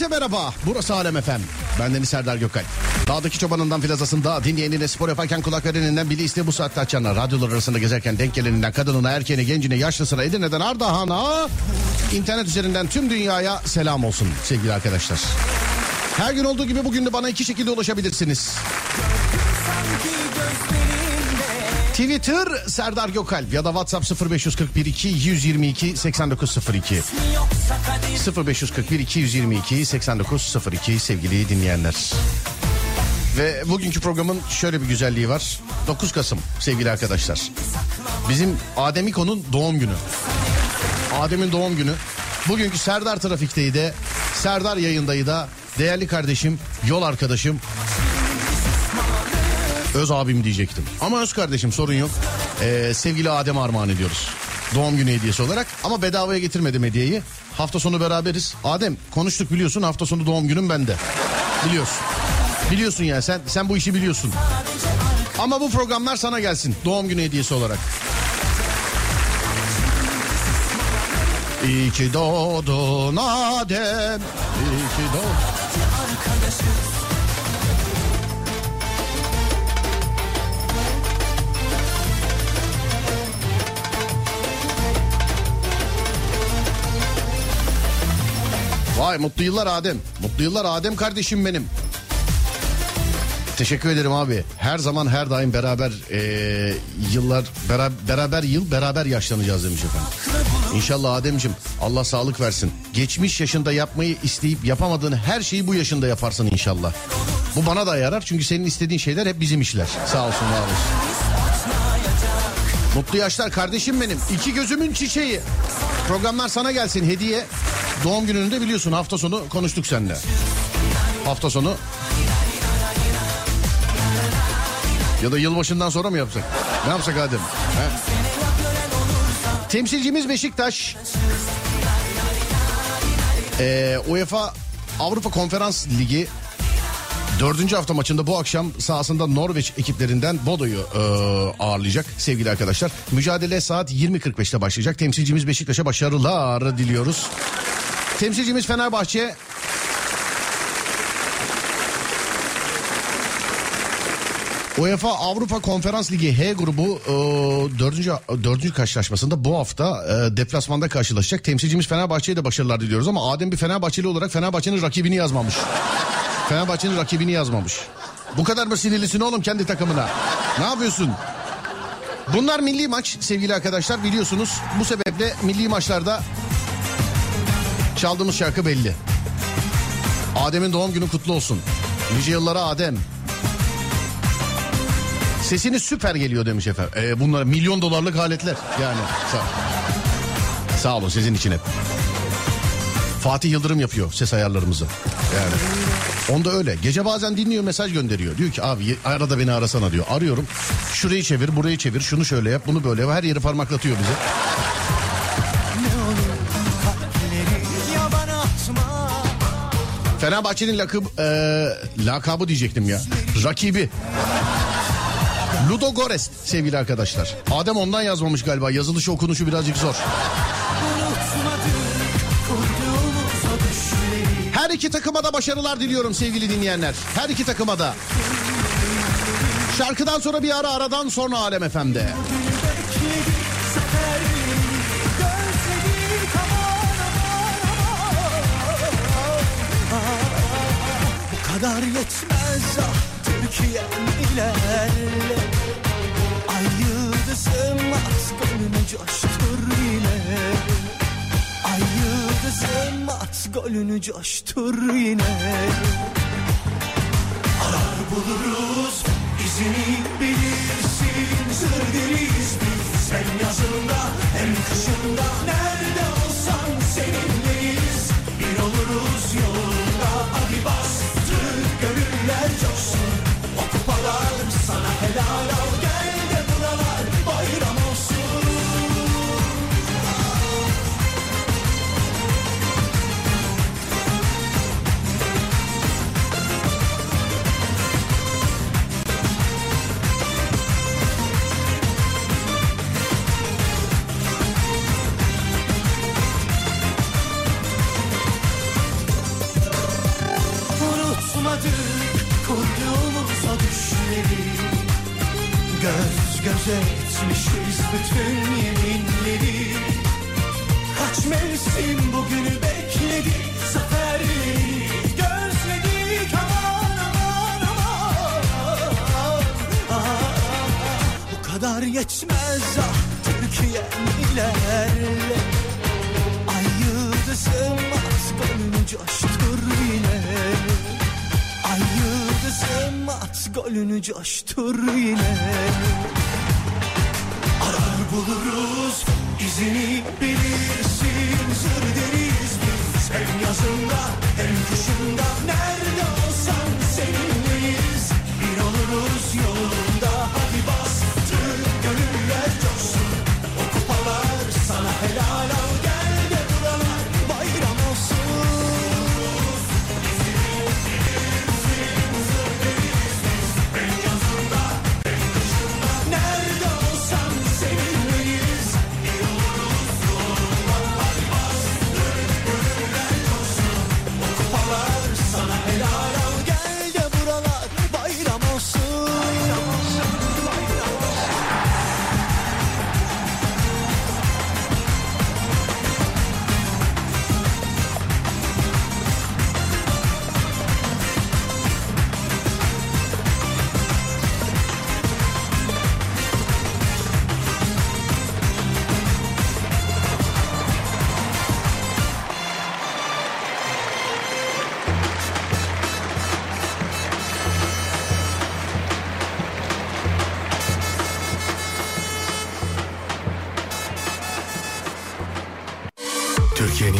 Herkese merhaba. Burası Alem Efem. Ben Deniz Serdar Gökal. Dağdaki çobanından filazasında dinleyenine spor yaparken kulak vereninden biri iste bu saatte açanlar. Radyolar arasında gezerken denk geleninden kadınına, erkeğine, gencine, yaşlısına, Edirne'den Ardahan'a internet üzerinden tüm dünyaya selam olsun sevgili arkadaşlar. Her gün olduğu gibi bugün de bana iki şekilde ulaşabilirsiniz. Twitter Serdar Gökalp ya da WhatsApp 0541 222 8902 0541 222 8902 sevgili dinleyenler. Ve bugünkü programın şöyle bir güzelliği var. 9 Kasım sevgili arkadaşlar. Bizim Adem İko'nun doğum günü. Adem'in doğum günü. Bugünkü Serdar Trafik'teyi de Serdar yayındayı da değerli kardeşim, yol arkadaşım Öz abim diyecektim. Ama öz kardeşim sorun yok. Ee, sevgili Adem armağan ediyoruz. Doğum günü hediyesi olarak. Ama bedavaya getirmedim hediyeyi. Hafta sonu beraberiz. Adem konuştuk biliyorsun hafta sonu doğum günüm bende. Biliyorsun. Biliyorsun ya sen sen bu işi biliyorsun. Ama bu programlar sana gelsin doğum günü hediyesi olarak. İyi ki doğdun Adem. İyi ki doğdun. Vay mutlu yıllar Adem. Mutlu yıllar Adem kardeşim benim. Teşekkür ederim abi. Her zaman her daim beraber eee, yıllar beraber, beraber yıl beraber yaşlanacağız demiş efendim. İnşallah Ademcim Allah sağlık versin. Geçmiş yaşında yapmayı isteyip yapamadığın her şeyi bu yaşında yaparsın inşallah. Bu bana da yarar çünkü senin istediğin şeyler hep bizim işler. Sağ olsun var olsun. Mutlu yaşlar kardeşim benim. İki gözümün çiçeği. Programlar sana gelsin hediye. Doğum gününü de biliyorsun hafta sonu konuştuk seninle. Hafta sonu ya da yılbaşından sonra mı yapsak? Ne yapsak Adem? He? Temsilcimiz Beşiktaş. Ee, UEFA Avrupa Konferans Ligi Dördüncü hafta maçında bu akşam sahasında Norveç ekiplerinden Bodo'yu e, ağırlayacak sevgili arkadaşlar. Mücadele saat 20.45'te başlayacak. Temsilcimiz Beşiktaş'a başarılar diliyoruz. Temsilcimiz Fenerbahçe UEFA Avrupa Konferans Ligi H grubu e, dördüncü, dördüncü karşılaşmasında bu hafta e, deplasmanda karşılaşacak. Temsilcimiz Fenerbahçe'ye de başarılar diliyoruz ama Adem bir Fenerbahçeli olarak Fenerbahçe'nin rakibini yazmamış. Fenerbahçe'nin rakibini yazmamış. Bu kadar mı sinirlisin oğlum kendi takımına? Ne yapıyorsun? Bunlar milli maç sevgili arkadaşlar biliyorsunuz. Bu sebeple milli maçlarda çaldığımız şarkı belli. Adem'in doğum günü kutlu olsun. Nice yıllara Adem. Sesini süper geliyor demiş efendim. Ee, bunlar milyon dolarlık aletler yani. Sağ, Sağ olun sizin için hep. Fatih Yıldırım yapıyor ses ayarlarımızı. Yani onda öyle. Gece bazen dinliyor mesaj gönderiyor. Diyor ki abi arada beni arasana diyor. Arıyorum. Şurayı çevir, burayı çevir, şunu şöyle yap, bunu böyle yap. Her yeri parmaklatıyor bize. Fenerbahçe'nin lakıb, e, lakabı diyecektim ya. Rakibi. Ludo Gores sevgili arkadaşlar. Adem ondan yazmamış galiba. Yazılışı okunuşu birazcık zor. Her iki takıma da başarılar diliyorum sevgili dinleyenler. Her iki takıma da. Şarkıdan sonra bir ara aradan sonra Alem FM'de. kadar yetmez ah Türkiye'm ilerle Ay yıldızım at golünü coştur yine yıldızım at golünü coştur yine. Arar buluruz izini bilirsin. Sır deriz biz. Hem yazında hem kışında Nerede olsan seninleyiz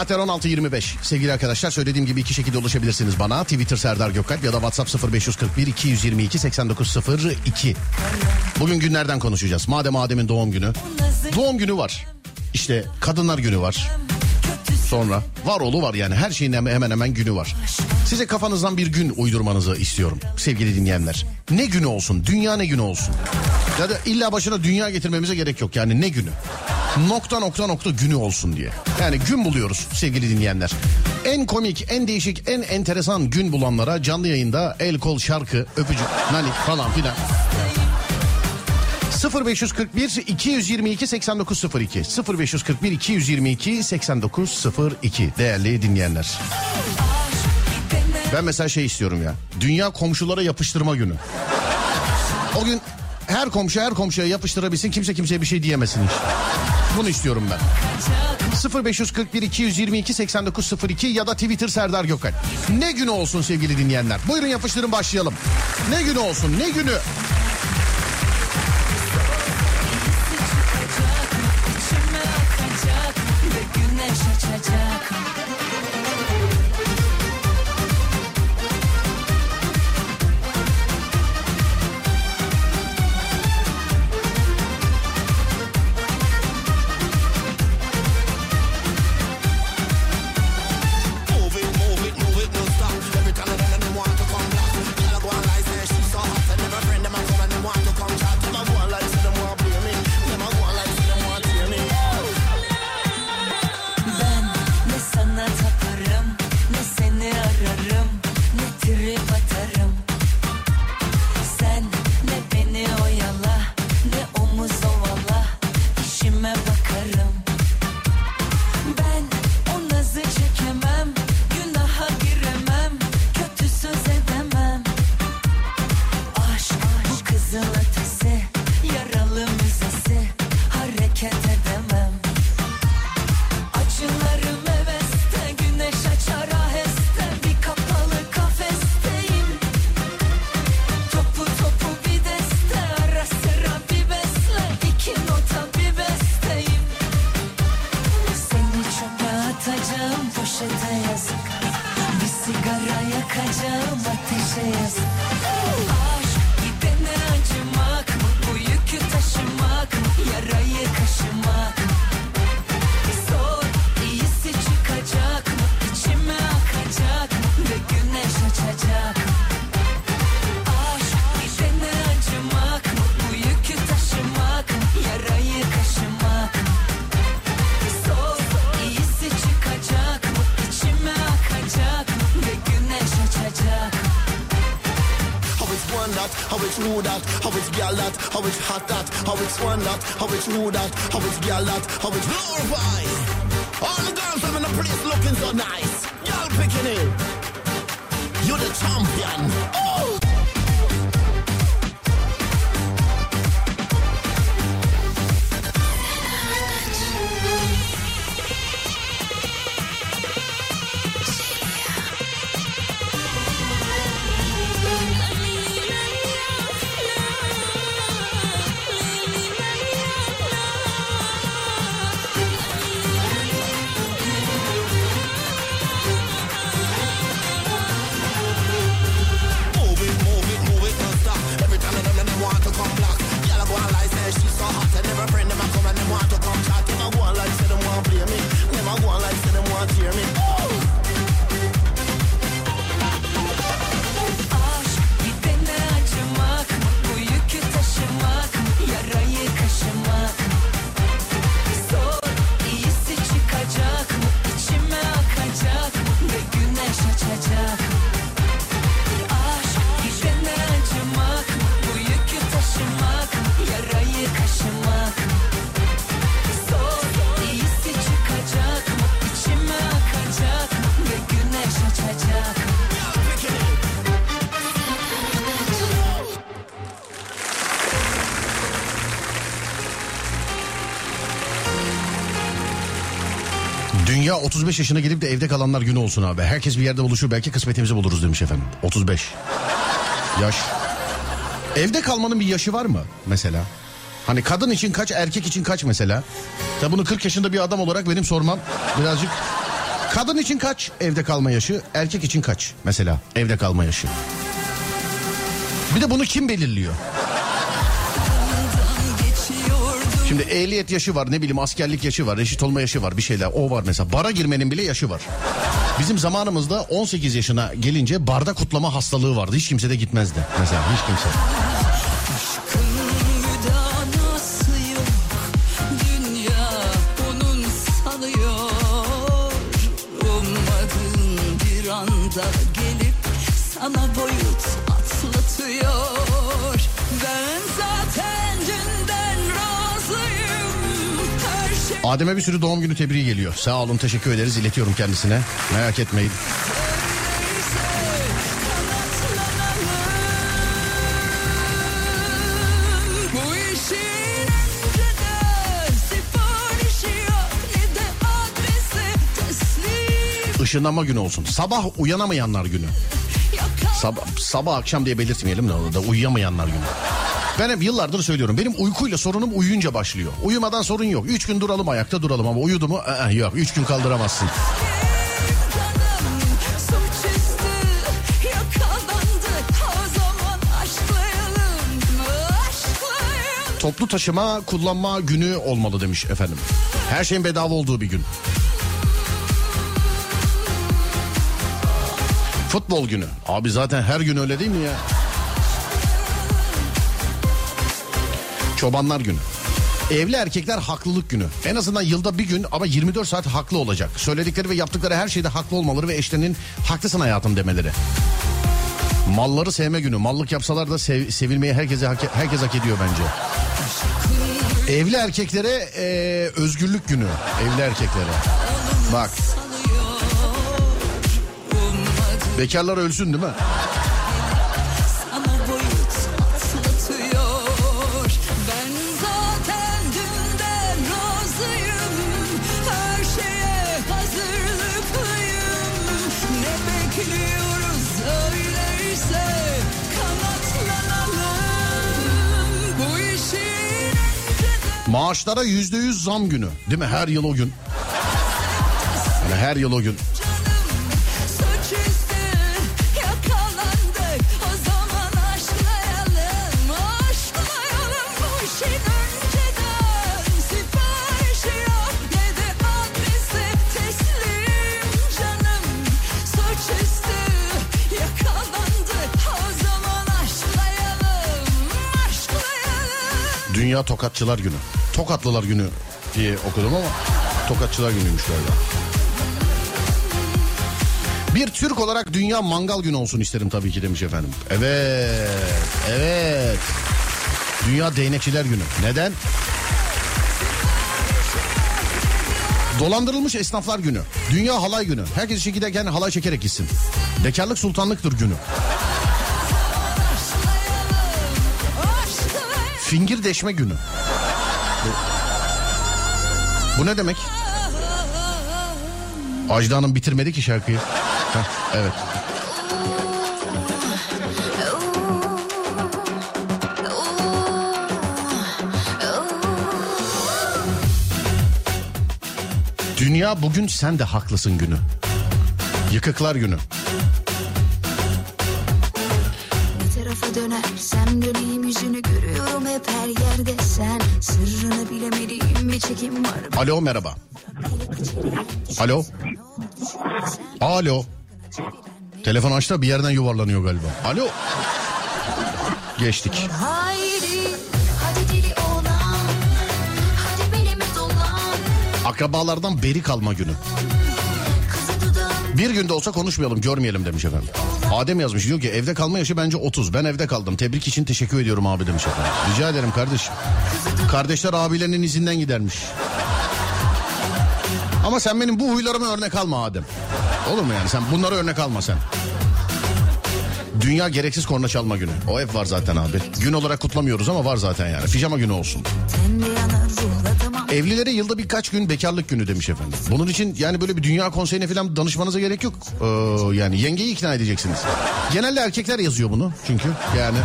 Saatler 16.25 sevgili arkadaşlar söylediğim gibi iki şekilde ulaşabilirsiniz bana. Twitter Serdar Gökalp ya da WhatsApp 0541 222 8902. Bugün günlerden konuşacağız. Madem Adem'in doğum günü. Doğum günü var. İşte kadınlar günü var. Sonra var oğlu var yani her şeyin hemen hemen günü var. Size kafanızdan bir gün uydurmanızı istiyorum sevgili dinleyenler. Ne günü olsun? Dünya ne günü olsun? Ya da illa başına dünya getirmemize gerek yok. Yani ne günü? Nokta nokta nokta günü olsun diye. Yani gün buluyoruz sevgili dinleyenler. En komik, en değişik, en enteresan gün bulanlara canlı yayında el kol şarkı, öpücük, nanik falan filan. 0541 222 8902 0541 222 8902 değerli dinleyenler. Ben mesela şey istiyorum ya. Dünya komşulara yapıştırma günü. O gün her komşu her komşuya yapıştırabilsin kimse kimseye bir şey diyemesin işte. Bunu istiyorum ben. 0541 222 8902 ya da Twitter Serdar Gökal. Ne günü olsun sevgili dinleyenler. Buyurun yapıştırın başlayalım. Ne günü olsun ne günü. How it's hot that, how it's one that, how it's who that, how it's girl that, how it's glorify. All the girls in the place looking so nice. 35 yaşına gelip de evde kalanlar günü olsun abi. Herkes bir yerde buluşur belki kısmetimizi buluruz demiş efendim. 35. Yaş. Evde kalmanın bir yaşı var mı mesela? Hani kadın için kaç erkek için kaç mesela? Ya bunu 40 yaşında bir adam olarak benim sormam birazcık... Kadın için kaç evde kalma yaşı? Erkek için kaç mesela evde kalma yaşı? Bir de bunu kim belirliyor? Şimdi ehliyet yaşı var ne bileyim askerlik yaşı var reşit olma yaşı var bir şeyler o var mesela bara girmenin bile yaşı var. Bizim zamanımızda 18 yaşına gelince barda kutlama hastalığı vardı hiç kimse de gitmezdi mesela hiç kimse. Adem'e bir sürü doğum günü tebriği geliyor. Sağ olun teşekkür ederiz iletiyorum kendisine. Merak etmeyin. Işınlanma günü olsun. Sabah uyanamayanlar günü. Sabah, sabah akşam diye belirtmeyelim de orada uyuyamayanlar günü. Ben hep yıllardır söylüyorum. Benim uykuyla sorunum uyuyunca başlıyor. Uyumadan sorun yok. Üç gün duralım ayakta duralım ama uyudu mu? Ee, yok. Üç gün kaldıramazsın. Toplu taşıma kullanma günü olmalı demiş efendim. Her şeyin bedava olduğu bir gün. Futbol günü. Abi zaten her gün öyle değil mi ya? Çobanlar günü. Evli erkekler haklılık günü. En azından yılda bir gün ama 24 saat haklı olacak. Söyledikleri ve yaptıkları her şeyde haklı olmaları ve eşlerinin haklısın hayatım demeleri. Malları sevme günü. Mallık yapsalar da sev- sevilmeyi herkese hak, herkes hak ediyor bence. Evli erkeklere e, özgürlük günü. Evli erkeklere. Bak. Bekarlar ölsün değil mi? Maaşlara yüzde yüz zam günü. Değil mi? Her yıl o gün. Yani her yıl o gün. Dünya Tokatçılar Günü. Tokatlılar Günü diye okudum ama Tokatçılar Günüymüş galiba. Bir Türk olarak Dünya Mangal Günü olsun isterim tabii ki demiş efendim. Evet, evet. Dünya Değnekçiler Günü. Neden? Dolandırılmış esnaflar günü. Dünya halay günü. Herkes işe giderken halay çekerek gitsin. Bekarlık sultanlıktır günü. Fingir deşme günü. Bu, bu ne demek? Ajda Hanım bitirmedi ki şarkıyı. Heh, evet. Dünya bugün sen de haklısın günü. Yıkıklar günü. Bir tarafa dönersem döneyim Sırrını bilemediğim bir çekim var Alo merhaba. Alo. Alo. Telefon açtı bir yerden yuvarlanıyor galiba. Alo. Geçtik. Akrabalardan beri kalma günü. Bir günde olsa konuşmayalım görmeyelim demiş efendim. Adem yazmış diyor ki evde kalma yaşı bence 30. Ben evde kaldım. Tebrik için teşekkür ediyorum abi demiş efendim. Rica ederim kardeşim. Kardeşler abilerinin izinden gidermiş. Ama sen benim bu huylarıma örnek alma Adem. Olur mu yani sen bunlara örnek alma sen. Dünya gereksiz korna çalma günü. O hep var zaten abi. Gün olarak kutlamıyoruz ama var zaten yani. Pijama günü olsun. Evlilere yılda birkaç gün bekarlık günü demiş efendim. Bunun için yani böyle bir dünya konseyine falan danışmanıza gerek yok. Ee, yani yengeyi ikna edeceksiniz. Genelde erkekler yazıyor bunu çünkü yani.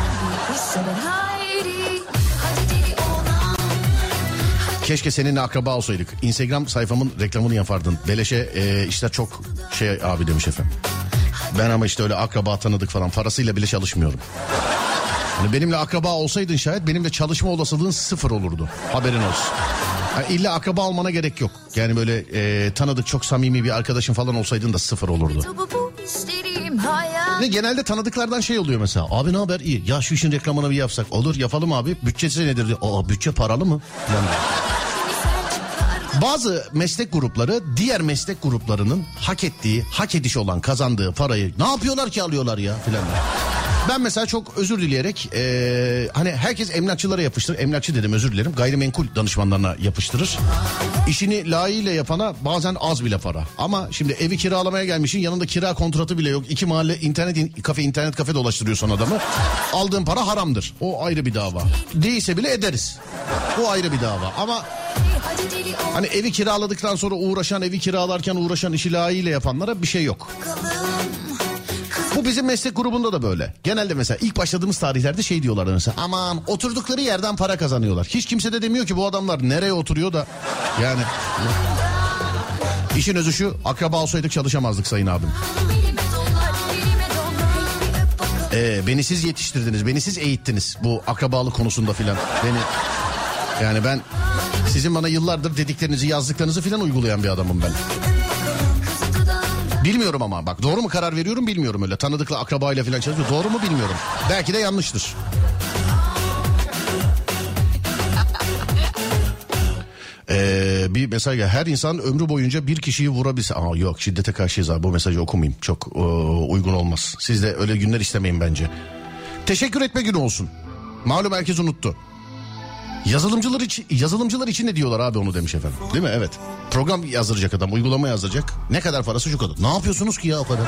Keşke seninle akraba olsaydık. Instagram sayfamın reklamını yapardın. Beleşe e, işler çok şey abi demiş efendim. Ben ama işte öyle akraba tanıdık falan parasıyla bile çalışmıyorum. Hani benimle akraba olsaydın şayet benimle çalışma olasılığın sıfır olurdu. Haberin olsun. Yani illa akraba olmana gerek yok. Yani böyle e, tanıdık çok samimi bir arkadaşın falan olsaydın da sıfır olurdu. Ve genelde tanıdıklardan şey oluyor mesela. Abi ne haber? İyi. Ya şu işin reklamını bir yapsak. Olur yapalım abi. Bütçesi nedir? diyor. Aa bütçe paralı mı? Falan Bazı meslek grupları diğer meslek gruplarının hak ettiği, hak ediş olan kazandığı parayı ne yapıyorlar ki alıyorlar ya filan. Ben mesela çok özür dileyerek eee, hani herkes emlakçılara yapıştırır. Emlakçı dedim özür dilerim. Gayrimenkul danışmanlarına yapıştırır. İşini layığıyla yapana bazen az bile para. Ama şimdi evi kiralamaya gelmişsin yanında kira kontratı bile yok. İki mahalle internet in- kafe internet kafe dolaştırıyorsun adamı. Aldığın para haramdır. O ayrı bir dava. Değilse bile ederiz. Bu ayrı bir dava. Ama Hani evi kiraladıktan sonra uğraşan, evi kiralarken uğraşan işi layığıyla yapanlara bir şey yok. Bu bizim meslek grubunda da böyle. Genelde mesela ilk başladığımız tarihlerde şey diyorlar mesela. Aman oturdukları yerden para kazanıyorlar. Hiç kimse de demiyor ki bu adamlar nereye oturuyor da. Yani. İşin özü şu akraba olsaydık çalışamazdık sayın abim. Ee, beni siz yetiştirdiniz, beni siz eğittiniz bu akrabalık konusunda filan. Beni yani ben sizin bana yıllardır dediklerinizi, yazdıklarınızı filan uygulayan bir adamım ben. Bilmiyorum ama bak doğru mu karar veriyorum bilmiyorum öyle. Tanıdıkla akrabayla falan çalışıyor. Doğru mu bilmiyorum. Belki de yanlıştır. Ee, bir mesaj gel. Her insan ömrü boyunca bir kişiyi vurabilse. Aa yok şiddete karşıyız abi. Bu mesajı okumayayım. Çok e, uygun olmaz. Siz de öyle günler istemeyin bence. Teşekkür etme günü olsun. Malum herkes unuttu. Yazılımcılar için yazılımcılar için ne diyorlar abi onu demiş efendim. Değil mi? Evet. Program yazdıracak adam, uygulama yazdıracak. Ne kadar parası şu kadar. Ne yapıyorsunuz ki ya o kadar?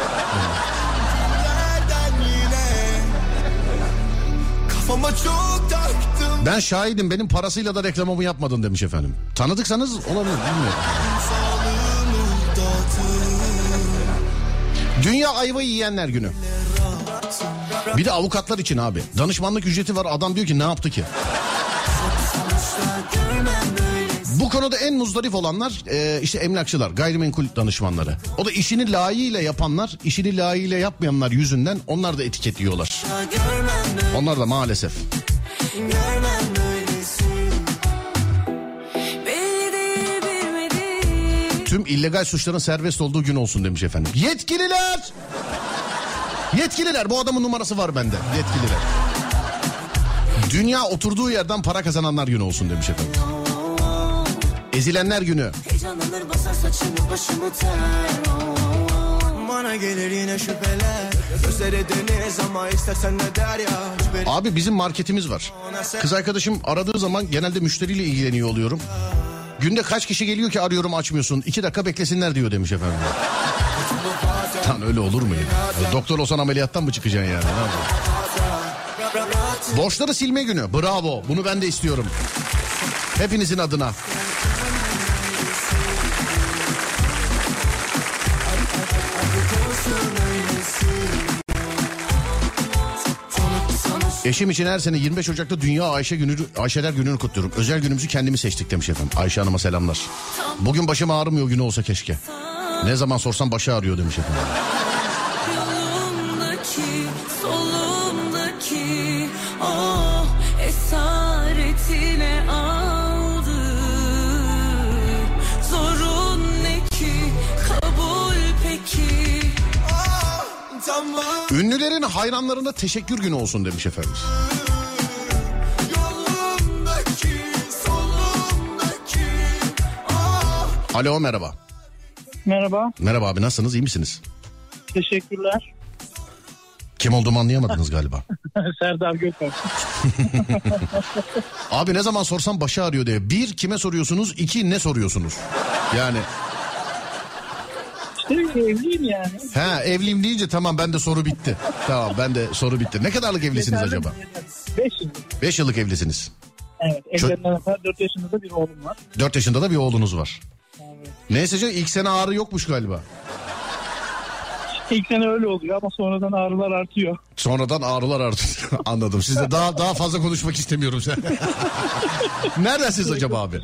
Ben şahidim benim parasıyla da reklamımı yapmadın demiş efendim. Tanıdıksanız olabilir bilmiyorum. Dünya ayva yiyenler günü. Bir de avukatlar için abi. Danışmanlık ücreti var adam diyor ki ne yaptı ki? Bu konuda en muzdarif olanlar e, işte emlakçılar, gayrimenkul danışmanları. O da işini layığıyla yapanlar, işini layığıyla yapmayanlar yüzünden onlar da etiketliyorlar. Onlar da maalesef. Tüm illegal suçların serbest olduğu gün olsun demiş efendim. Yetkililer! Yetkililer bu adamın numarası var bende. Yetkililer. Dünya oturduğu yerden para kazananlar günü olsun demiş efendim. Ezilenler günü. Heyecanlanır basar saçımı başımı ter Bana gelir yine şüpheler Gözleri deniz ama istersen ne der ya Abi bizim marketimiz var. Kız arkadaşım aradığı zaman genelde müşteriyle ilgileniyor oluyorum. Günde kaç kişi geliyor ki arıyorum açmıyorsun. İki dakika beklesinler diyor demiş efendim. Lan öyle olur mu ya? Doktor olsan ameliyattan mı çıkacaksın yani? Ne? Borçları silme günü. Bravo. Bunu ben de istiyorum. Hepinizin adına. Eşim için her sene 25 Ocak'ta Dünya Ayşe günü, Ayşeler gününü kutluyorum. Özel günümüzü kendimi seçtik demiş efendim. Ayşe Hanım'a selamlar. Bugün başım ağrımıyor günü olsa keşke. Ne zaman sorsam başı ağrıyor demiş efendim. Ünlülerin hayranlarına teşekkür günü olsun demiş efendim. Yolumdaki solumdaki Ah Alo merhaba. Merhaba, Merhaba abi nasılsınız iyi misiniz? teşekkürler. Kim olduğumu anlayamadınız galiba. Serdar Gökalp. Abi ne zaman sorsam başı ağrıyor diye. Bir kime soruyorsunuz iki ne soruyorsunuz? Yani İşte evliyim yani. ha evliyim deyince tamam ben de soru bitti. Tamam ben de soru bitti. Ne kadarlık evlisiniz acaba? 5 yıl. Beş yıllık evlisiniz. Evet, evlerinden kadar 4 yaşında da bir oğlum var. Dört yaşında da bir oğlunuz var. Neyse canım ilk sene ağrı yokmuş galiba. İlk sene öyle oluyor ama sonradan ağrılar artıyor. Sonradan ağrılar artıyor. Anladım. Sizle daha daha fazla konuşmak istemiyorum sen. Neredensiniz acaba abi?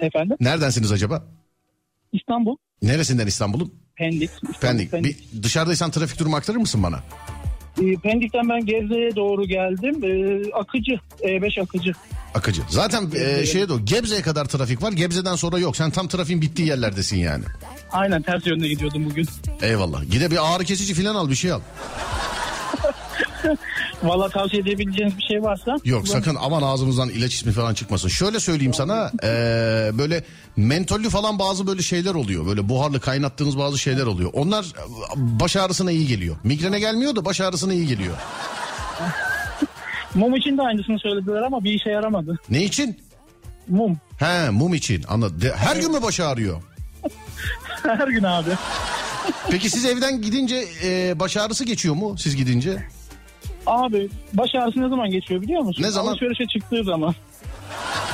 Efendim? Neredensiniz acaba? İstanbul, Neresinden İstanbul'un? Pendik. İstanbul, Pendik. Bir dışarıdaysan trafik durumu aktarır mısın bana? Ee, Pendik'ten ben Gebze'ye doğru geldim. Ee, akıcı, E5 akıcı. Akıcı. Zaten e, şeye doğru Gebze'ye kadar trafik var. Gebze'den sonra yok. Sen tam trafiğin bittiği yerlerdesin yani. Aynen ters yönde gidiyordum bugün. Eyvallah. Gide bir ağrı kesici falan al bir şey al. Valla tavsiye edebileceğiniz bir şey varsa. Yok sakın aman ağzımızdan ilaç ismi falan çıkmasın. Şöyle söyleyeyim sana eee, böyle mentollü falan bazı böyle şeyler oluyor. Böyle buharlı kaynattığınız bazı şeyler oluyor. Onlar e, baş ağrısına iyi geliyor. Migrene gelmiyor da baş ağrısına iyi geliyor. Mum için de aynısını söylediler ama bir işe yaramadı. Ne için? Mum. He mum için anladım. Her gün mü baş ağrıyor? Her gün abi. Peki siz evden gidince e, baş ağrısı geçiyor mu siz gidince? Abi baş ağrısı ne zaman geçiyor biliyor musun? Ne zaman? Alışverişe çıktığı zaman.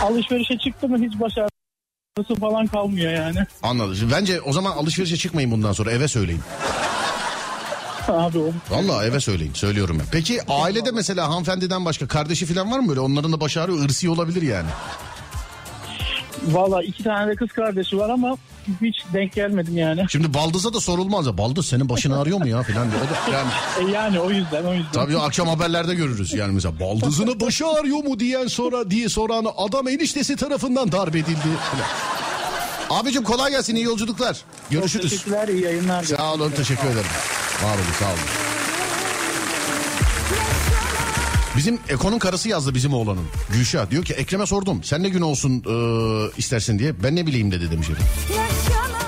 Alışverişe çıktı mı hiç baş ağrısı falan kalmıyor yani. Anladım. Bence o zaman alışverişe çıkmayın bundan sonra eve söyleyin. Abi o. Vallahi eve söyleyin söylüyorum ben. Peki ailede mesela hanımefendiden başka kardeşi falan var mı böyle? Onların da baş ağrıyor ırsi olabilir yani. Valla iki tane de kız kardeşi var ama hiç denk gelmedim yani. Şimdi Baldız'a da sorulmaz ya. Baldız senin başın ağrıyor mu ya falan diye. O da yani E yani o yüzden o yüzden. tabii akşam haberlerde görürüz yani mesela baldızına başı ağrıyor mu diyen sonra diye soran adam eniştesi tarafından darp edildi. Abicim kolay gelsin iyi yolculuklar. Görüşürüz. Teşekkürler iyi yayınlar. Sağ olun teşekkür ederim. Var olun sağ olun. Bizim Eko'nun karısı yazdı bizim oğlanın. Gülşah diyor ki Ekrem'e sordum. Sen ne gün olsun e, istersin diye. Ben ne bileyim dedi demiş efendim.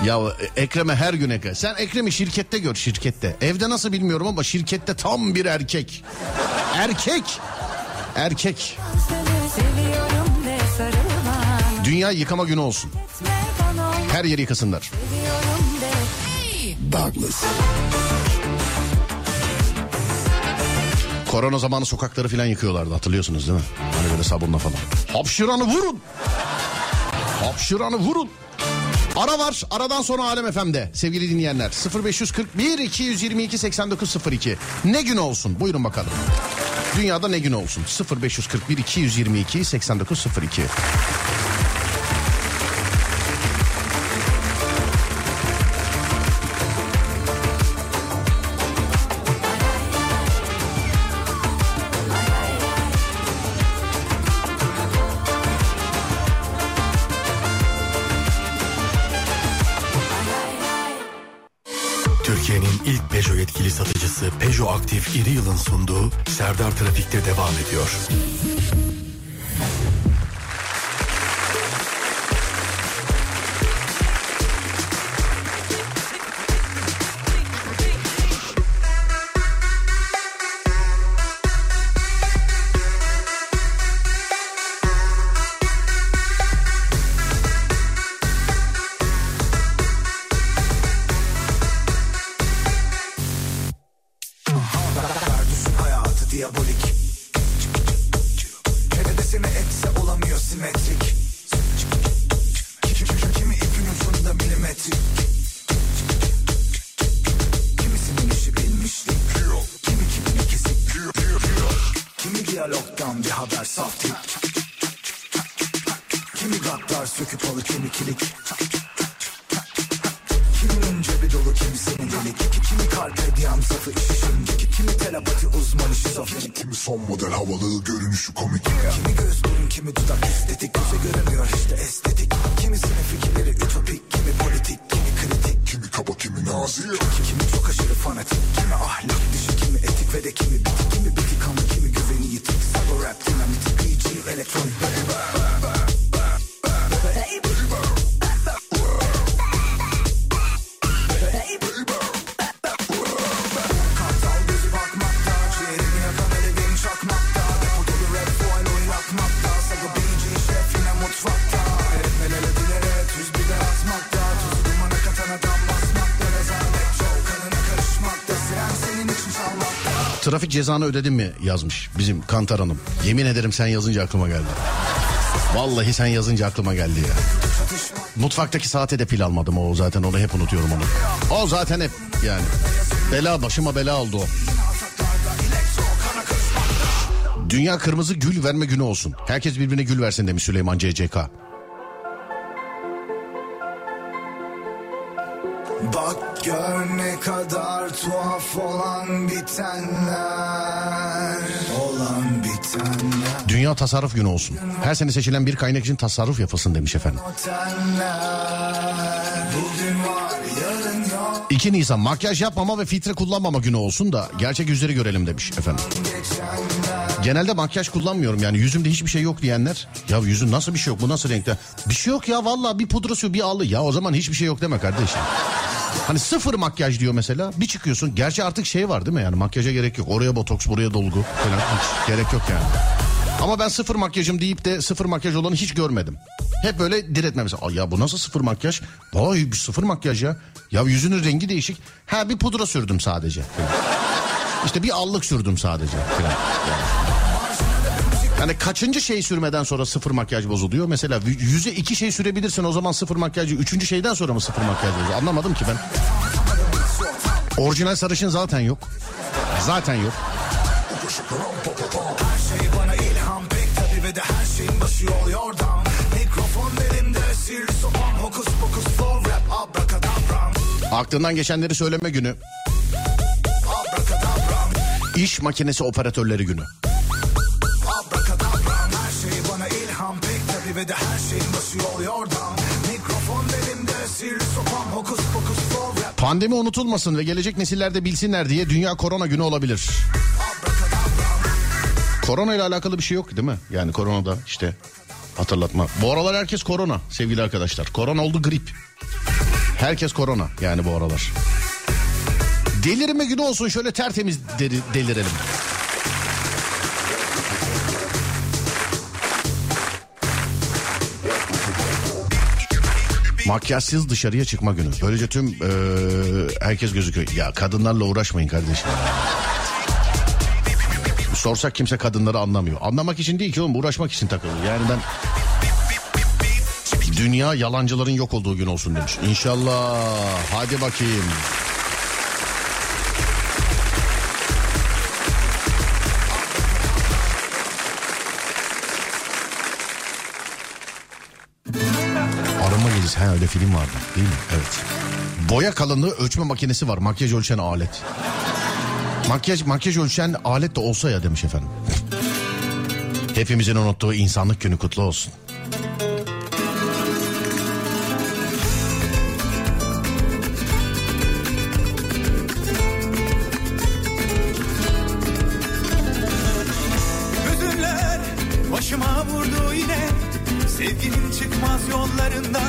Ya Ekrem'e her gün Ekrem. Sen Ekrem'i şirkette gör şirkette. Evde nasıl bilmiyorum ama şirkette tam bir erkek. Erkek. Erkek. Dünya yıkama günü olsun. Her yeri yıkasınlar. Douglas. Korona zamanı sokakları falan yıkıyorlardı hatırlıyorsunuz değil mi? Hani böyle sabunla falan. Hapşıranı vurun. Hapşıranı vurun. Ara var. Aradan sonra Alem FM'de sevgili dinleyenler. 0541 222 8902. Ne gün olsun? Buyurun bakalım. Dünyada ne gün olsun? 0541 222 8902. sunduğu Serdar Trafik'te devam ediyor. Diabolik. Neredesine etse olamıyor simetrik. Kimi ipin ucunda milimetrik. Kimisinin işi bilmişlik. Kimi kimin ikisi Kimi diyalogdan bir haber saftik. Kimi gaddar söküp alı kimi kilik. Kiminin cebi dolu kimisinin delik. Kimi kalp diyam safı son model havalı görünüşü komik. Kimi göz burun kimi dudak estetik. Göze görünmüyor işte estetik. Kimisinin fikirleri ütopik Kimi politik kimi kritik. Kimi kaba kimi nazik. Kimi çok aşırı fanatik Kimi ahlak dışı kimi etik ve de Kimi cezanı ödedin mi yazmış bizim Kantar Hanım. Yemin ederim sen yazınca aklıma geldi. Vallahi sen yazınca aklıma geldi ya. Mutfaktaki saate de pil almadım o zaten onu hep unutuyorum onu. O zaten hep yani. Bela başıma bela oldu o. Dünya kırmızı gül verme günü olsun. Herkes birbirine gül versin demiş Süleyman CCK. Bak gör ne kadar tuhaf olan bitenler Dünya Tasarruf Günü olsun. Her sene seçilen bir kaynak için tasarruf yapılsın demiş efendim. 2 Nisan makyaj yapmama ve filtre kullanmama günü olsun da gerçek yüzleri görelim demiş efendim. Genelde makyaj kullanmıyorum yani yüzümde hiçbir şey yok diyenler. Ya yüzün nasıl bir şey yok bu nasıl renkte? Bir şey yok ya vallahi bir pudra sürüyor bir allı. Ya o zaman hiçbir şey yok deme kardeşim. Hani sıfır makyaj diyor mesela bir çıkıyorsun. Gerçi artık şey var değil mi yani makyaja gerek yok. Oraya botoks buraya dolgu falan hiç gerek yok yani. Ama ben sıfır makyajım deyip de sıfır makyaj olanı hiç görmedim. Hep böyle diretme mesela. "Aa Ya bu nasıl sıfır makyaj? Vay bir sıfır makyaj ya. Ya yüzünün rengi değişik. Ha bir pudra sürdüm sadece. İşte bir allık sürdüm sadece. falan. Kaçıncı şey sürmeden sonra sıfır makyaj bozuluyor? Mesela yüze iki şey sürebilirsin o zaman sıfır makyajı. Üçüncü şeyden sonra mı sıfır makyaj bozuluyor? Anlamadım ki ben. Orijinal sarışın zaten yok. Zaten yok. Her şey bana ilham pek tabi ve de her şeyin başı yol yordam Mikrofon elimde sihirli sopam hokus pokus flow rap abrakadabram Aklından geçenleri söyleme günü. İş makinesi operatörleri günü. Pek tabi ve de her şeyin başı yol yordam Mikrofon elimde sihirli sopam hokus pokus rap Pandemi unutulmasın ve gelecek nesiller de bilsinler diye Dünya Korona Günü olabilir. Korona ile alakalı bir şey yok değil mi? Yani koronada işte hatırlatma. Bu aralar herkes korona sevgili arkadaşlar. Korona oldu grip. Herkes korona yani bu aralar. Delirme günü olsun şöyle tertemiz deri- delirelim. Makyajsız dışarıya çıkma günü. Böylece tüm eee, herkes gözüküyor. Ya kadınlarla uğraşmayın kardeşim. Sorsak kimse kadınları anlamıyor. Anlamak için değil ki oğlum uğraşmak için takılıyor. Yani ben dünya yalancıların yok olduğu gün olsun demiş. İnşallah. Hadi bakayım. Gecesi. Ha öyle film vardı değil mi? Evet. Boya kalınlığı ölçme makinesi var. Makyaj ölçen alet. Makyaj makyaj ölçen alet de olsa ya demiş efendim. Hepimizin unuttuğu insanlık günü kutlu olsun. Başıma vurdu yine Sevginin çıkmaz yollarında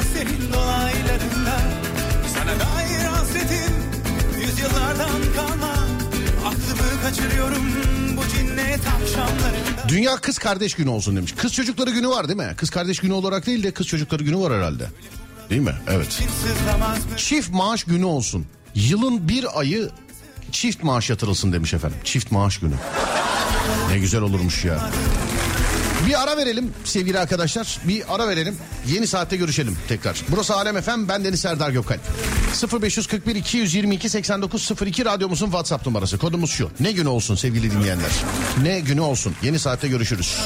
Dünya kız kardeş günü olsun demiş. Kız çocukları günü var değil mi? Kız kardeş günü olarak değil de kız çocukları günü var herhalde. Değil mi? Evet. Çift maaş günü olsun. Yılın bir ayı çift maaş yatırılsın demiş efendim. Çift maaş günü. Ne güzel olurmuş ya. Bir ara verelim sevgili arkadaşlar. Bir ara verelim. Yeni saatte görüşelim tekrar. Burası Alem Efem. Ben Deniz Serdar Gökalp. 0541 222 8902 radyomuzun WhatsApp numarası. Kodumuz şu. Ne günü olsun sevgili dinleyenler. Ne günü olsun. Yeni saatte görüşürüz.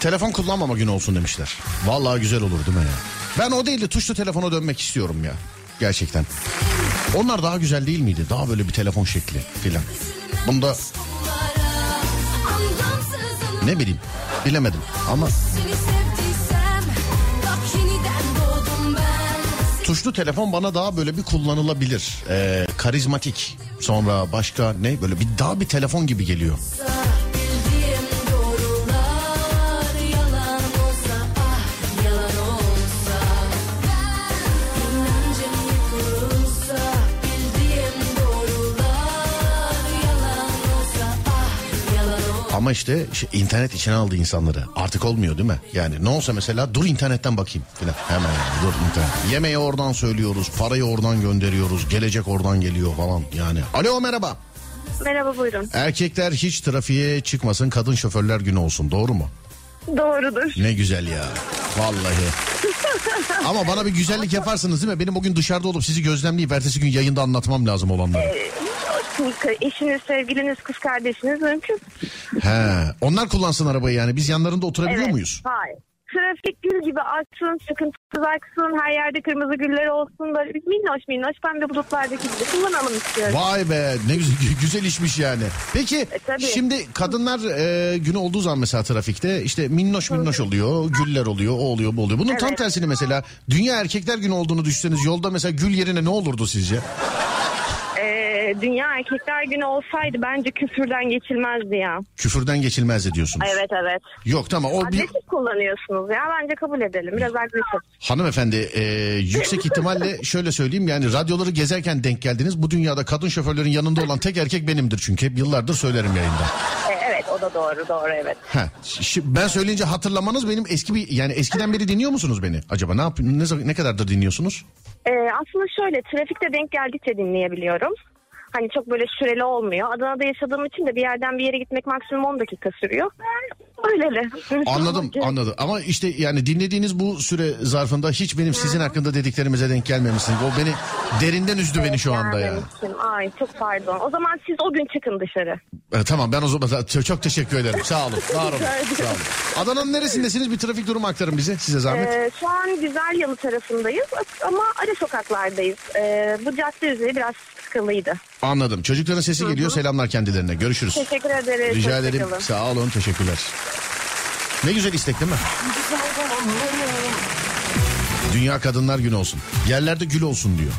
Telefon kullanmama günü olsun demişler. Vallahi güzel olur değil mi ya? Ben o değil de tuşlu telefona dönmek istiyorum ya. Gerçekten. Onlar daha güzel değil miydi? Daha böyle bir telefon şekli filan. Bunda ne bileyim bilemedim ama tuşlu telefon bana daha böyle bir kullanılabilir. Ee, karizmatik. Sonra başka ne böyle bir daha bir telefon gibi geliyor. Ama işte internet içine aldı insanları. Artık olmuyor değil mi? Yani ne olsa mesela dur internetten bakayım filan. Hemen yani dur internet. Yemeği oradan söylüyoruz, parayı oradan gönderiyoruz, gelecek oradan geliyor falan yani. Alo merhaba. Merhaba buyurun. Erkekler hiç trafiğe çıkmasın, kadın şoförler günü olsun. Doğru mu? Doğrudur. Ne güzel ya. Vallahi. Ama bana bir güzellik yaparsınız değil mi? Benim bugün dışarıda olup sizi gözlemleyip ertesi gün yayında anlatmam lazım olanları. Eşiniz, sevgiliniz, kız kardeşiniz mümkün. He. Onlar kullansın arabayı yani. Biz yanlarında oturabiliyor Evet, muyuz? Hayır. Trafik gül gibi aksın, sıkıntısız aksın, her yerde kırmızı güller olsun. Böyle minnoş minnoş pembe bulutlardaki gibi kullanalım istiyorum. Vay be ne güzel, güzel işmiş yani. Peki E, tabii. şimdi kadınlar e, günü olduğu zaman mesela trafikte işte minnoş minnoş oluyor, güller oluyor, o oluyor, bu oluyor. Bunun tam Evet. tersini mesela Dünya Erkekler Günü olduğunu düşünseniz yolda mesela gül yerine ne olurdu sizce? Ee, Dünya Erkekler Günü olsaydı bence küfürden geçilmezdi ya. Küfürden geçilmez diyorsunuz. Evet evet. Yok tamam o bir Agresif kullanıyorsunuz ya bence kabul edelim. Biraz agresif. hanımefendi e, yüksek ihtimalle şöyle söyleyeyim yani radyoları gezerken denk geldiniz. Bu dünyada kadın şoförlerin yanında olan tek erkek benimdir çünkü hep yıllardır söylerim yayında. Evet o da doğru doğru evet. Ha, ben söyleyince hatırlamanız benim eski bir yani eskiden beri dinliyor musunuz beni? Acaba ne yap ne, ne kadardır dinliyorsunuz? Ee, aslında şöyle trafikte denk geldikçe dinleyebiliyorum. Hani çok böyle süreli olmuyor. Adana'da yaşadığım için de bir yerden bir yere gitmek maksimum 10 dakika sürüyor. Öyleli. Anladım anladım ama işte yani dinlediğiniz bu süre zarfında hiç benim sizin hakkında dediklerimize denk gelmemişsiniz. O beni derinden üzdü beni şu anda ya. Gelmemiştim. Ay çok pardon. O zaman siz o gün çıkın dışarı. E, tamam ben o zaman çok, çok teşekkür ederim. Sağ olun. Var olun. Sağ olun. Adana'nın neresindesiniz? Bir trafik durumu aktarın bize. Size zahmet. Ee, şu an Güzel Yalı tarafındayız ama ara sokaklardayız. Ee, bu cadde üzeri biraz sıkılıydı. Anladım. Çocukların sesi geliyor. Selamlar kendilerine. Görüşürüz. Teşekkür ederiz. Rica ederim. Sağ olun. Teşekkürler. Ne güzel istek değil mi? Dünya Kadınlar Günü olsun. Yerlerde gül olsun diyor.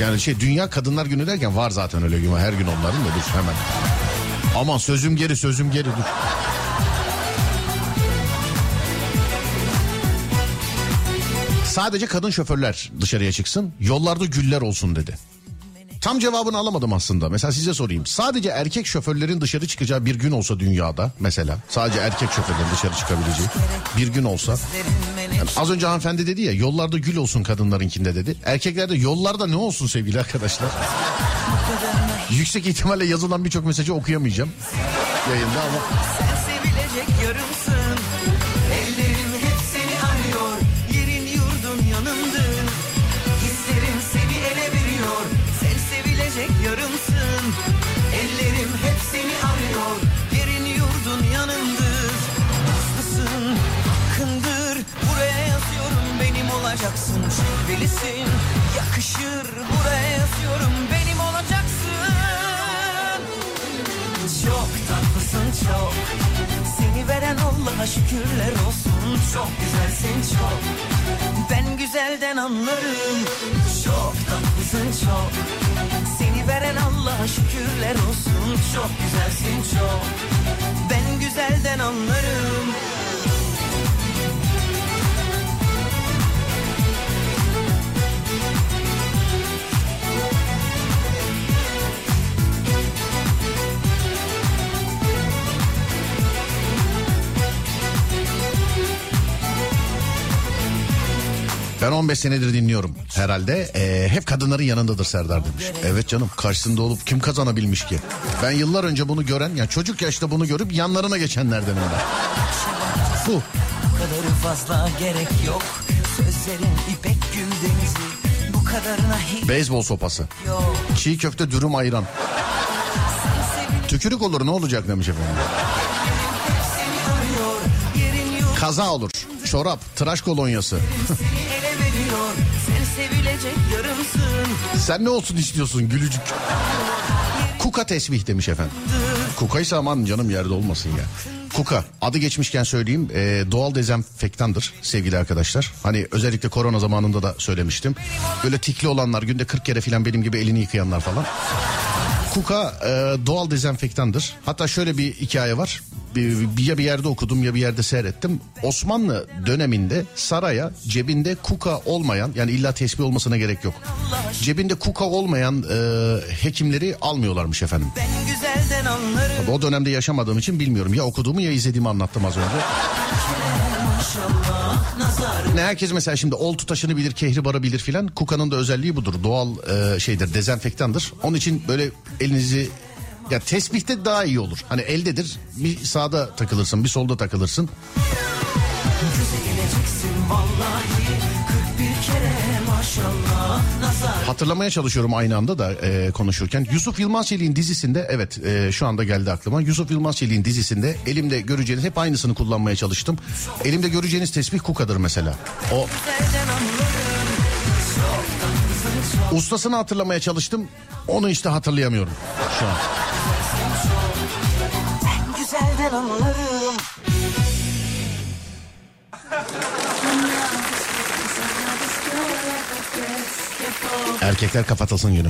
Yani şey Dünya Kadınlar Günü derken var zaten öyle gün. Her gün onların da dur hemen. Aman sözüm geri sözüm geri dur. Sadece kadın şoförler dışarıya çıksın. Yollarda güller olsun dedi. Tam cevabını alamadım aslında. Mesela size sorayım. Sadece erkek şoförlerin dışarı çıkacağı bir gün olsa dünyada mesela sadece erkek şoförlerin dışarı çıkabileceği bir gün olsa. Yani az önce hanımefendi dedi ya yollarda gül olsun kadınlarınkinde dedi. Erkeklerde yollarda ne olsun sevgili arkadaşlar. Yüksek ihtimalle yazılan birçok mesajı okuyamayacağım yayında ama olacaksın Şüphelisin, yakışır Buraya yazıyorum benim olacaksın. Çok tatlısın çok. Seni veren Allah'a şükürler olsun. Çok güzelsin çok. Ben güzelden anlarım. Çok tatlısın çok. Seni veren Allah'a şükürler olsun. Çok güzelsin çok. Ben güzelden anlarım ben 15 senedir dinliyorum herhalde. Ee, hep kadınların yanındadır Serdar demiş. Evet canım karşısında olup kim kazanabilmiş ki? Ben yıllar önce bunu gören yani çocuk yaşta bunu görüp yanlarına geçenlerdenim ben. Bu. Kadarı fazla gerek yok Sözlerin ipek gül denizi Bu kadarına hiç Beyzbol sopası. yok Çiğ köfte dürüm ayran. Tükürük olur ne olacak demiş efendim. Kaza olur. Çorap, tıraş kolonyası. veriyor Sen sevilecek yarımsın Sen ne olsun istiyorsun gülücük? Kuka tesbih demiş efendim. Kukaysa aman canım yerde olmasın ya. Kuka adı geçmişken söyleyeyim e, doğal dezenfektandır sevgili arkadaşlar. Hani özellikle korona zamanında da söylemiştim. Böyle tikli olanlar günde 40 kere falan benim gibi elini yıkayanlar falan. Kuka e, doğal dezenfektandır. Hatta şöyle bir hikaye var. Bir, ya bir yerde okudum ya bir yerde seyrettim. Osmanlı döneminde saraya cebinde kuka olmayan yani illa tesbih olmasına gerek yok. Cebinde kuka olmayan e, hekimleri almıyorlarmış efendim. Tabii o dönemde yaşamadığım için bilmiyorum. Ya okuduğumu ya izlediğimi anlattım az önce. Ne herkes mesela şimdi oltu taşını bilir, kehribarı bilir filan. Kuka'nın da özelliği budur. Doğal e, şeydir, dezenfektandır. Onun için böyle elinizi ya tesbihte daha iyi olur. Hani eldedir. Bir sağda takılırsın, bir solda takılırsın. Göze geleceksin vallahi 41 kere maşallah nazar Hatırlamaya çalışıyorum aynı anda da e, konuşurken. Yusuf Yılmaz Çelik'in dizisinde evet e, şu anda geldi aklıma. Yusuf Yılmaz Çelik'in dizisinde elimde göreceğiniz hep aynısını kullanmaya çalıştım. Elimde göreceğiniz tesbih Kuka'dır mesela. O ustasını hatırlamaya çalıştım. Onu işte hatırlayamıyorum şu an. Güzelden anlarım Erkekler kapatılsın günü.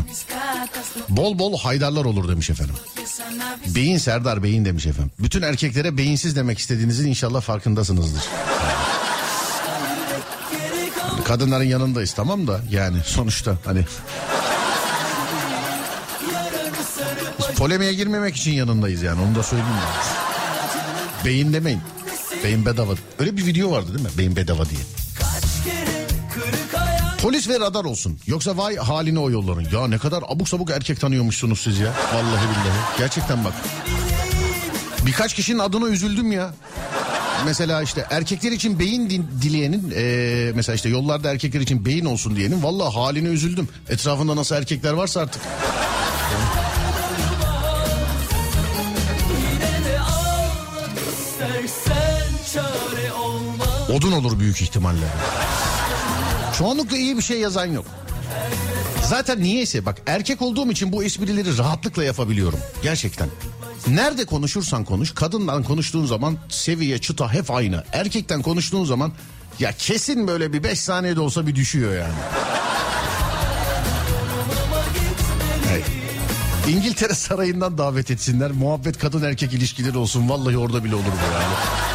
Bol bol haydarlar olur demiş efendim. Beyin Serdar Beyin demiş efendim. Bütün erkeklere beyinsiz demek istediğinizin inşallah farkındasınızdır. Kadınların yanındayız tamam da yani sonuçta hani. Polemiğe girmemek için yanındayız yani onu da söyleyeyim yani. Beyin demeyin. Beyin bedava. Öyle bir video vardı değil mi? Beyin bedava diye. Polis ve radar olsun. Yoksa vay haline o yolların. Ya ne kadar abuk sabuk erkek tanıyormuşsunuz siz ya. Vallahi billahi. Gerçekten bak. Birkaç kişinin adına üzüldüm ya. Mesela işte erkekler için beyin dileyenin eee, mesela işte yollarda erkekler için beyin olsun diyenin vallahi haline üzüldüm. Etrafında nasıl erkekler varsa artık. Odun olur büyük ihtimalle. Çoğunlukla iyi bir şey yazan yok. Zaten niyeyse bak erkek olduğum için bu esprileri rahatlıkla yapabiliyorum. Gerçekten. Nerede konuşursan konuş kadından konuştuğun zaman seviye çıta hep aynı. Erkekten konuştuğun zaman ya kesin böyle bir 5 saniyede olsa bir düşüyor yani. İngiltere Sarayı'ndan davet etsinler. Muhabbet kadın erkek ilişkileri olsun. Vallahi orada bile olur bu yani.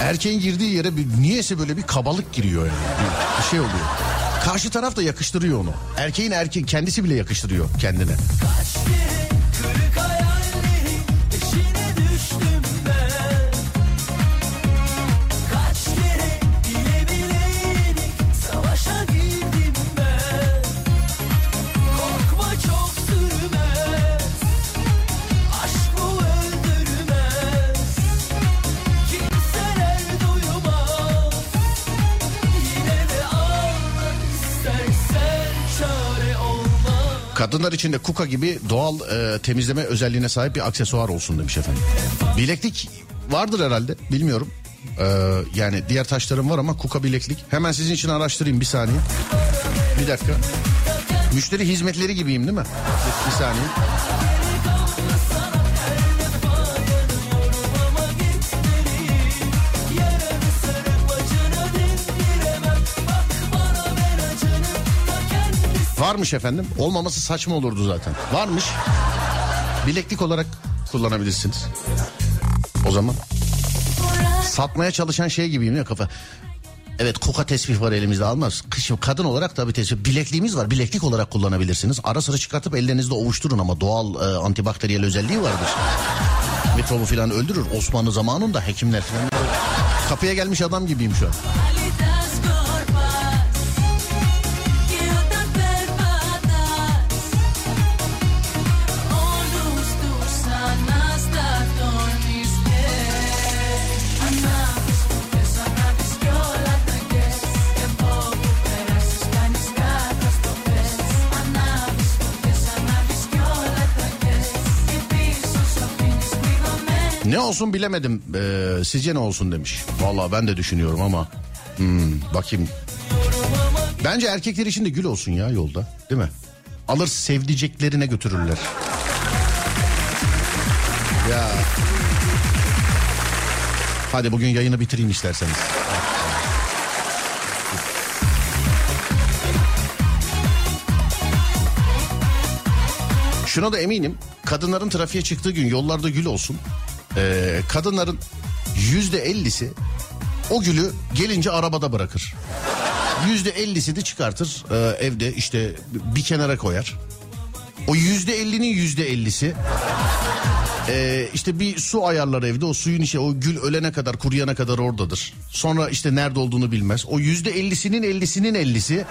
Erkeğin girdiği yere bir niyeyse böyle bir kabalık giriyor yani. Bir, bir şey oluyor. Karşı taraf da yakıştırıyor onu. Erkeğin erkeği kendisi bile yakıştırıyor kendine. Kadınlar için de kuka gibi doğal e, temizleme özelliğine sahip bir aksesuar olsun demiş efendim. Bileklik vardır herhalde bilmiyorum. E, yani diğer taşlarım var ama kuka bileklik. Hemen sizin için araştırayım bir saniye. Bir dakika. Müşteri hizmetleri gibiyim değil mi? Bir saniye. Varmış efendim. Olmaması saçma olurdu zaten. Varmış. Bileklik olarak kullanabilirsiniz. O zaman. Satmaya çalışan şey gibiyim ya kafa. Evet kuka tesbih var elimizde almaz. Kışın kadın olarak tabii tesbih. Bilekliğimiz var. Bileklik olarak kullanabilirsiniz. Ara sıra çıkartıp ellerinizde ovuşturun ama doğal e, antibakteriyel özelliği vardır. Mikrobu falan öldürür. Osmanlı zamanında hekimler falan. Kapıya gelmiş adam gibiyim şu an. Ne olsun bilemedim. Ee, sizce ne olsun demiş. Vallahi ben de düşünüyorum ama. Hmm, bakayım. Bence erkekler için de gül olsun ya yolda değil mi? Alır sevdiceklerine götürürler. Ya. Hadi bugün yayını bitireyim isterseniz. Şuna da eminim kadınların trafiğe çıktığı gün yollarda gül olsun. Ee, kadınların yüzde ellisi o gülü gelince arabada bırakır. Yüzde ellisi de çıkartır e, evde işte bir kenara koyar. O yüzde ellinin yüzde ellisi e, işte bir su ayarlar evde o suyun içi o gül ölene kadar kuruyana kadar oradadır. Sonra işte nerede olduğunu bilmez. O yüzde ellisinin ellisinin ellisi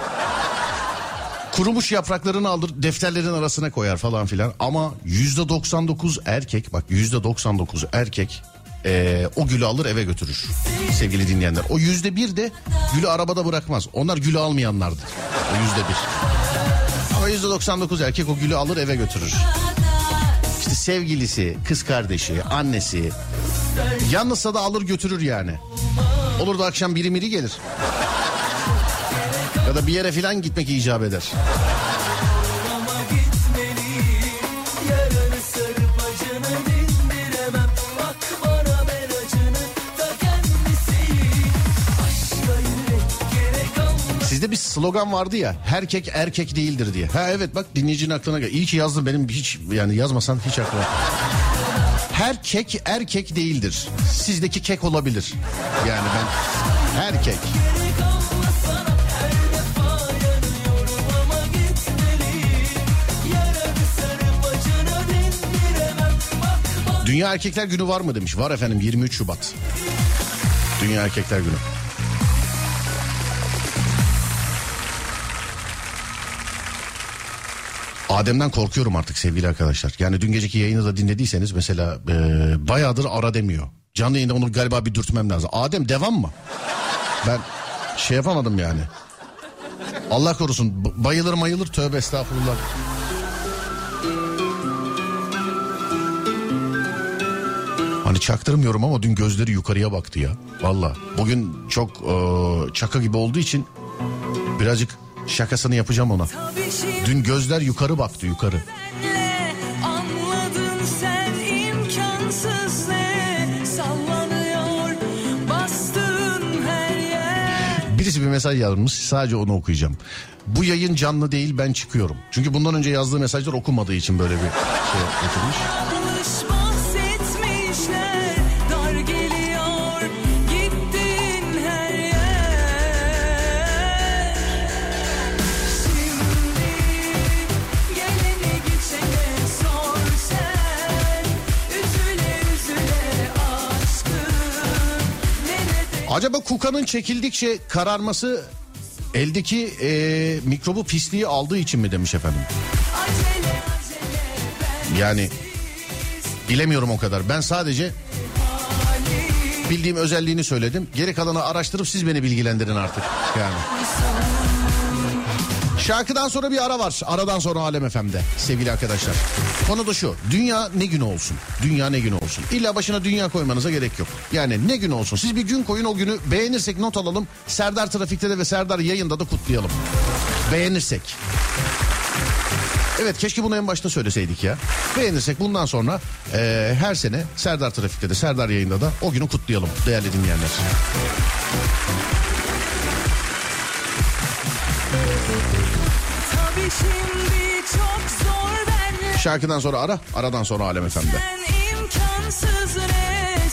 kurumuş yapraklarını alır defterlerin arasına koyar falan filan. Ama yüzde 99 erkek bak yüzde 99 erkek eee, o gülü alır eve götürür sevgili dinleyenler. O yüzde bir de gülü arabada bırakmaz. Onlar gülü almayanlardır. O yüzde bir. Ama yüzde 99 erkek o gülü alır eve götürür. İşte sevgilisi, kız kardeşi, annesi. Yalnızsa da alır götürür yani. Olur da akşam biri miri gelir. Ya da bir yere filan gitmek icap eder. Sizde bir slogan vardı ya herkek erkek değildir diye. Ha evet bak dinleyicinin aklına gel. İyi ki yazdın benim hiç yani yazmasan hiç aklıma. Her kek erkek değildir. Sizdeki kek olabilir. Yani ben her kek. Dünya Erkekler Günü var mı demiş. Var efendim 23 Şubat. Dünya Erkekler Günü. Adem'den korkuyorum artık sevgili arkadaşlar. Yani dün geceki yayını da dinlediyseniz mesela e, bayağıdır ara demiyor. Canlı yayında onu galiba bir dürtmem lazım. Adem devam mı? Ben şey yapamadım yani. Allah korusun bayılır mayılır tövbe estağfurullah. Hani çaktırmıyorum ama dün gözleri yukarıya baktı ya. Valla bugün çok e, çaka gibi olduğu için birazcık şakasını yapacağım ona. Dün gözler yukarı baktı yukarı. Birisi bir mesaj yazmış sadece onu okuyacağım. Bu yayın canlı değil ben çıkıyorum. Çünkü bundan önce yazdığı mesajlar okunmadığı için böyle bir şey getirmiş. Acaba Kuka'nın çekildikçe kararması eldeki e, mikrobu pisliği aldığı için mi demiş efendim? Yani bilemiyorum o kadar. Ben sadece bildiğim özelliğini söyledim. Geri kalanı araştırıp siz beni bilgilendirin artık. Yani. Şarkıdan sonra bir ara var. Aradan sonra Alem FM'de sevgili arkadaşlar. Konu da şu. Dünya ne günü olsun? Dünya ne günü olsun? İlla başına dünya koymanıza gerek yok. Yani ne günü olsun? Siz bir gün koyun o günü beğenirsek not alalım. Serdar Trafik'te de ve Serdar yayında da kutlayalım. Beğenirsek. Evet keşke bunu en başta söyleseydik ya. Beğenirsek bundan sonra eee, her sene Serdar Trafik'te de Serdar yayında da o günü kutlayalım değerli dinleyenler. Şarkıdan sonra ara, aradan sonra Alem FM'de. Sen imkansız ne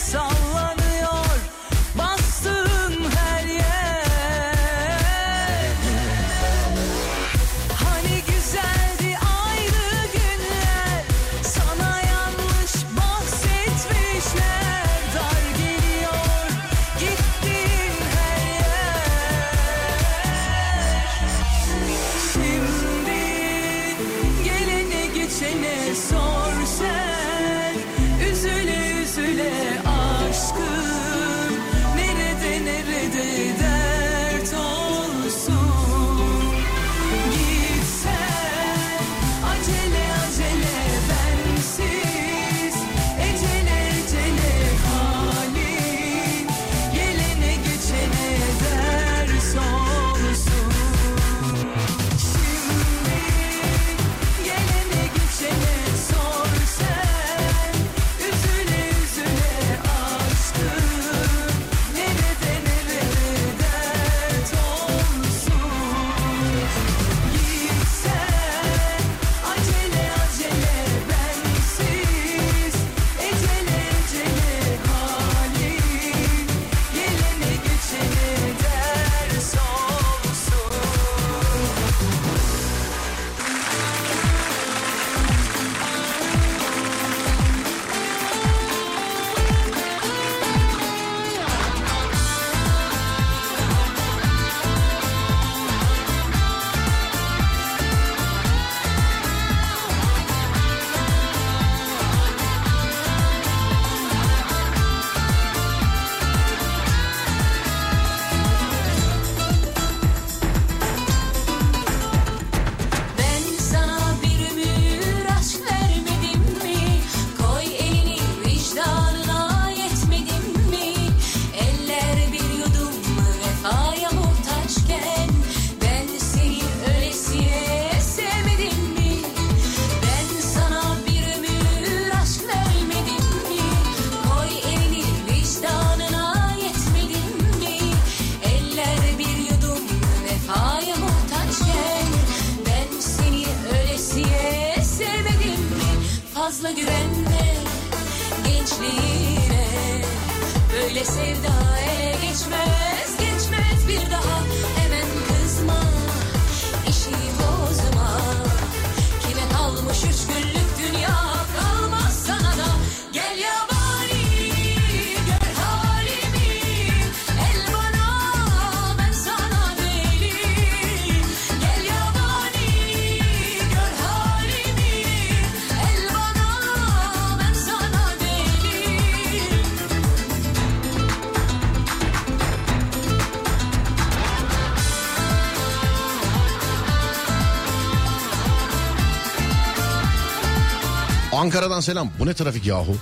Ankara'dan selam. Bu ne trafik yahu?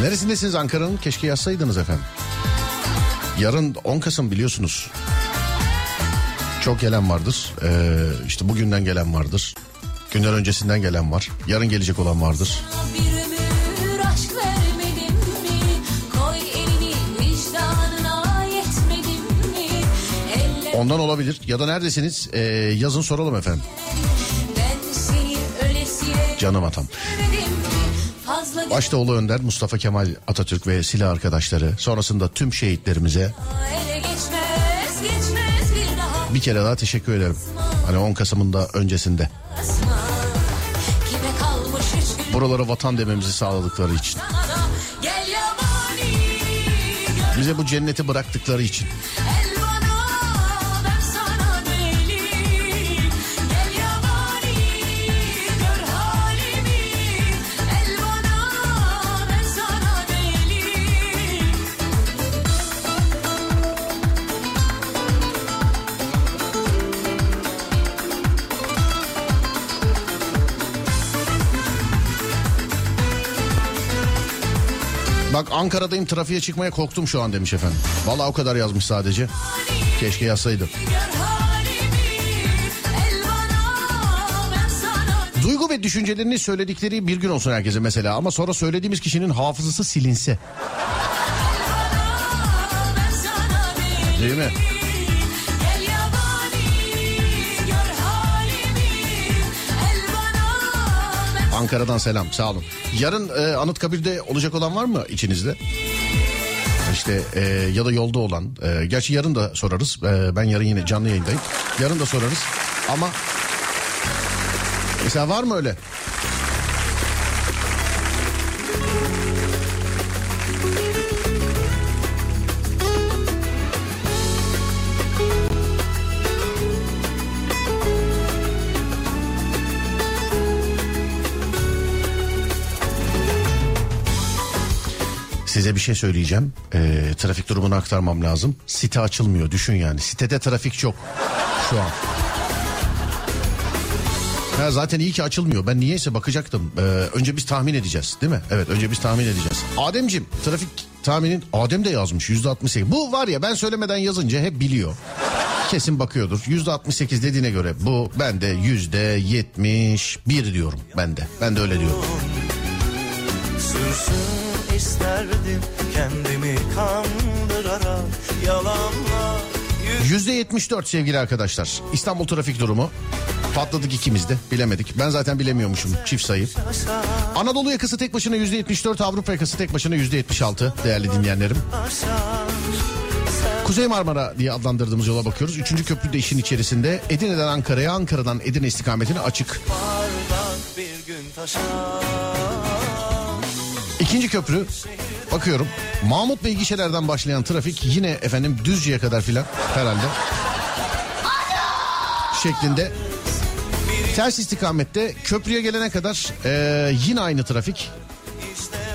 Neresindesiniz Ankara'nın? Keşke yazsaydınız efendim. Yarın 10 Kasım biliyorsunuz. Çok gelen vardır. Ee, işte bugünden gelen vardır. Günler öncesinden gelen var. Yarın gelecek olan vardır. Ondan olabilir. Ya da neredesiniz? Ee, yazın soralım efendim. Canım atam. Başta Ulu Önder, Mustafa Kemal Atatürk ve silah arkadaşları. Sonrasında tüm şehitlerimize bir kere daha teşekkür ederim. Hani 10 Kasım'ın da öncesinde. Buralara vatan dememizi sağladıkları için. Bize bu cenneti bıraktıkları için. Bak Ankara'dayım trafiğe çıkmaya korktum şu an demiş efendim. Vallahi o kadar yazmış sadece. Keşke yazsaydı. Gör halimi El bana ben sana Duygu ve düşüncelerini söyledikleri bir gün olsun herkese mesela ama sonra söylediğimiz kişinin hafızası silinse. Değil mi? Ankara'dan selam sağ olun. Yarın e, Anıtkabir'de olacak olan var mı içinizde? İşte e, ya da yolda olan. E, gerçi yarın da sorarız. E, ben yarın yine canlı yayındayım. Yarın da sorarız. Ama mesela var mı öyle? Size bir şey söyleyeceğim. Ee, trafik durumunu aktarmam lazım. Site açılmıyor düşün yani. Sitede trafik çok şu an. Ha, zaten iyi ki açılmıyor. Ben niyeyse bakacaktım. Ee, önce biz tahmin edeceğiz değil mi? Evet önce biz tahmin edeceğiz. Ademcim trafik tahminin Adem de yazmış yüzde 68. Bu var ya ben söylemeden yazınca hep biliyor. Kesin bakıyordur. Yüzde 68 dediğine göre bu ben de yüzde 71 diyorum ben de. Ben de öyle diyorum. Sürsün isterdim kendimi kandırarak yalanla Yüzde 74 sevgili arkadaşlar. İstanbul trafik durumu. Patladık ikimiz de bilemedik. Ben zaten bilemiyormuşum çift sayı. Anadolu yakası tek başına yüzde 74, Avrupa yakası tek başına yüzde 76 değerli dinleyenlerim. Kuzey Marmara diye adlandırdığımız yola bakıyoruz. Üçüncü köprü de işin içerisinde. Edirne'den Ankara'ya, Ankara'dan Edirne istikametine açık. bardak bir gün taşar İkinci köprü bakıyorum. Mahmut Bey gişelerden başlayan trafik yine efendim Düzce'ye kadar filan herhalde. Şeklinde. Ters istikamette köprüye gelene kadar eee, yine aynı trafik.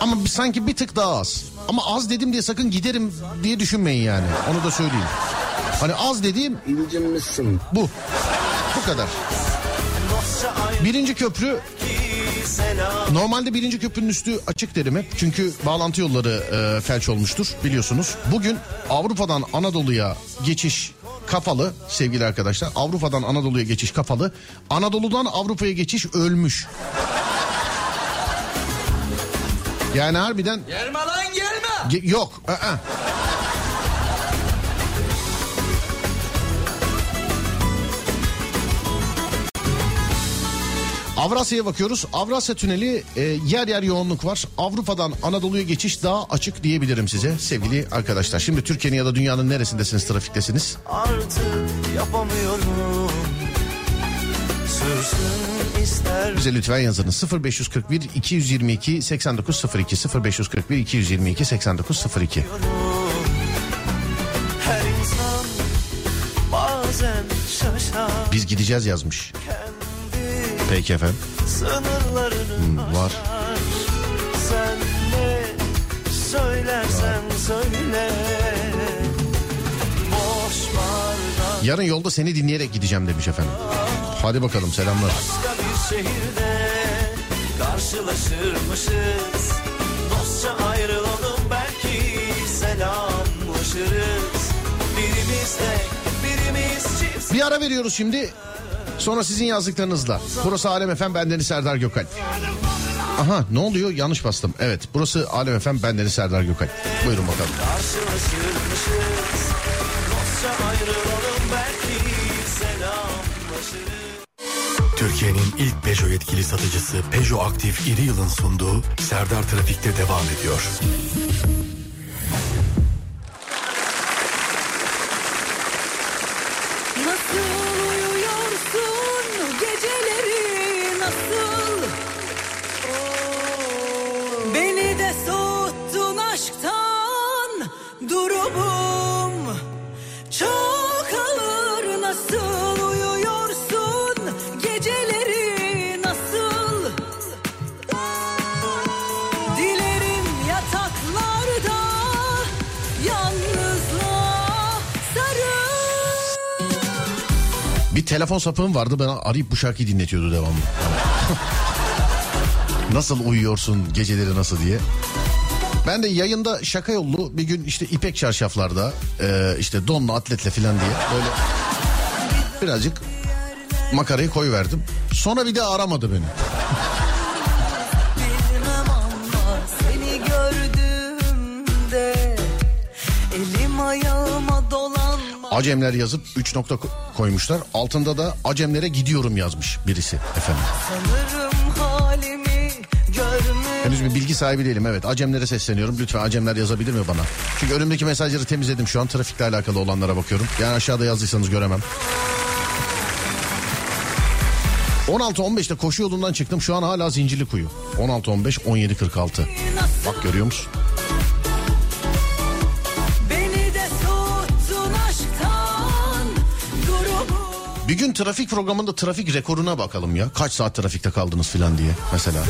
Ama sanki bir tık daha az. Ama az dedim diye sakın giderim diye düşünmeyin yani. Onu da söyleyeyim. Hani az dediğim İncinmişsin. bu. Bu kadar. Birinci köprü Normalde birinci köprünün üstü açık derim hep. Çünkü bağlantı yolları e, felç olmuştur biliyorsunuz. Bugün Avrupa'dan Anadolu'ya geçiş kapalı sevgili arkadaşlar. Avrupa'dan Anadolu'ya geçiş kapalı. Anadolu'dan Avrupa'ya geçiş ölmüş. Yani harbiden... Gelme lan gelme Ge- yok. ı-ı. Avrasya'ya bakıyoruz. Avrasya Tüneli e, yer yer yoğunluk var. Avrupa'dan Anadolu'ya geçiş daha açık diyebilirim size sevgili arkadaşlar. Şimdi Türkiye'nin ya da dünyanın neresindesiniz trafiktesiniz? Artık yapamıyorum Sürsün ister Bize lütfen yazınız 0541 222 8902 0541 222 8902 Her insan bazen şaşar Biz gideceğiz yazmış. Kendi Peki efendim. Hmm, var. Sen ne söylersen söyle Yarın yolda seni dinleyerek gideceğim demiş efendim. Hadi bakalım selamlar. başka bir şehirde Karşılaşırmışız Dostça ayrılalım belki Selamlaşırız Birimiz tek birimiz çift Bir ara veriyoruz şimdi. Sonra sizin yazdıklarınızla. Burası Alem Efem bendeniz Serdar Gökalp. Aha ne oluyor yanlış bastım. Evet burası Alem Efem bendeniz Serdar Gökalp. Buyurun bakalım. Türkiye'nin ilk Peugeot yetkili satıcısı Peugeot Aktif İri Yıl'ın sunduğu Serdar Trafik'te devam ediyor. Telefon sapığım vardı bana arayıp bu şarkıyı dinletiyordu devamlı. nasıl uyuyorsun geceleri nasıl diye. Ben de yayında şaka yollu bir gün işte ipek çarşaflarda e, işte donla atletle filan diye böyle birazcık makarayı koyverdim. Sonra bir daha aramadı beni. Acemler yazıp 3 nokta ko- koymuşlar. Altında da Acemlere gidiyorum yazmış birisi efendim. Henüz bir bilgi sahibi değilim evet. Acemlere sesleniyorum. Lütfen Acemler yazabilir mi bana? Çünkü önümdeki mesajları temizledim şu an. Trafikle alakalı olanlara bakıyorum. Yani aşağıda yazdıysanız göremem. 16-15'te koşu yolundan çıktım. Şu an hala Zincirli Kuyu. 16-15, 17-46. Bak görüyor musun? Bir gün trafik programında trafik rekoruna bakalım ya. Kaç saat trafikte kaldınız filan diye mesela.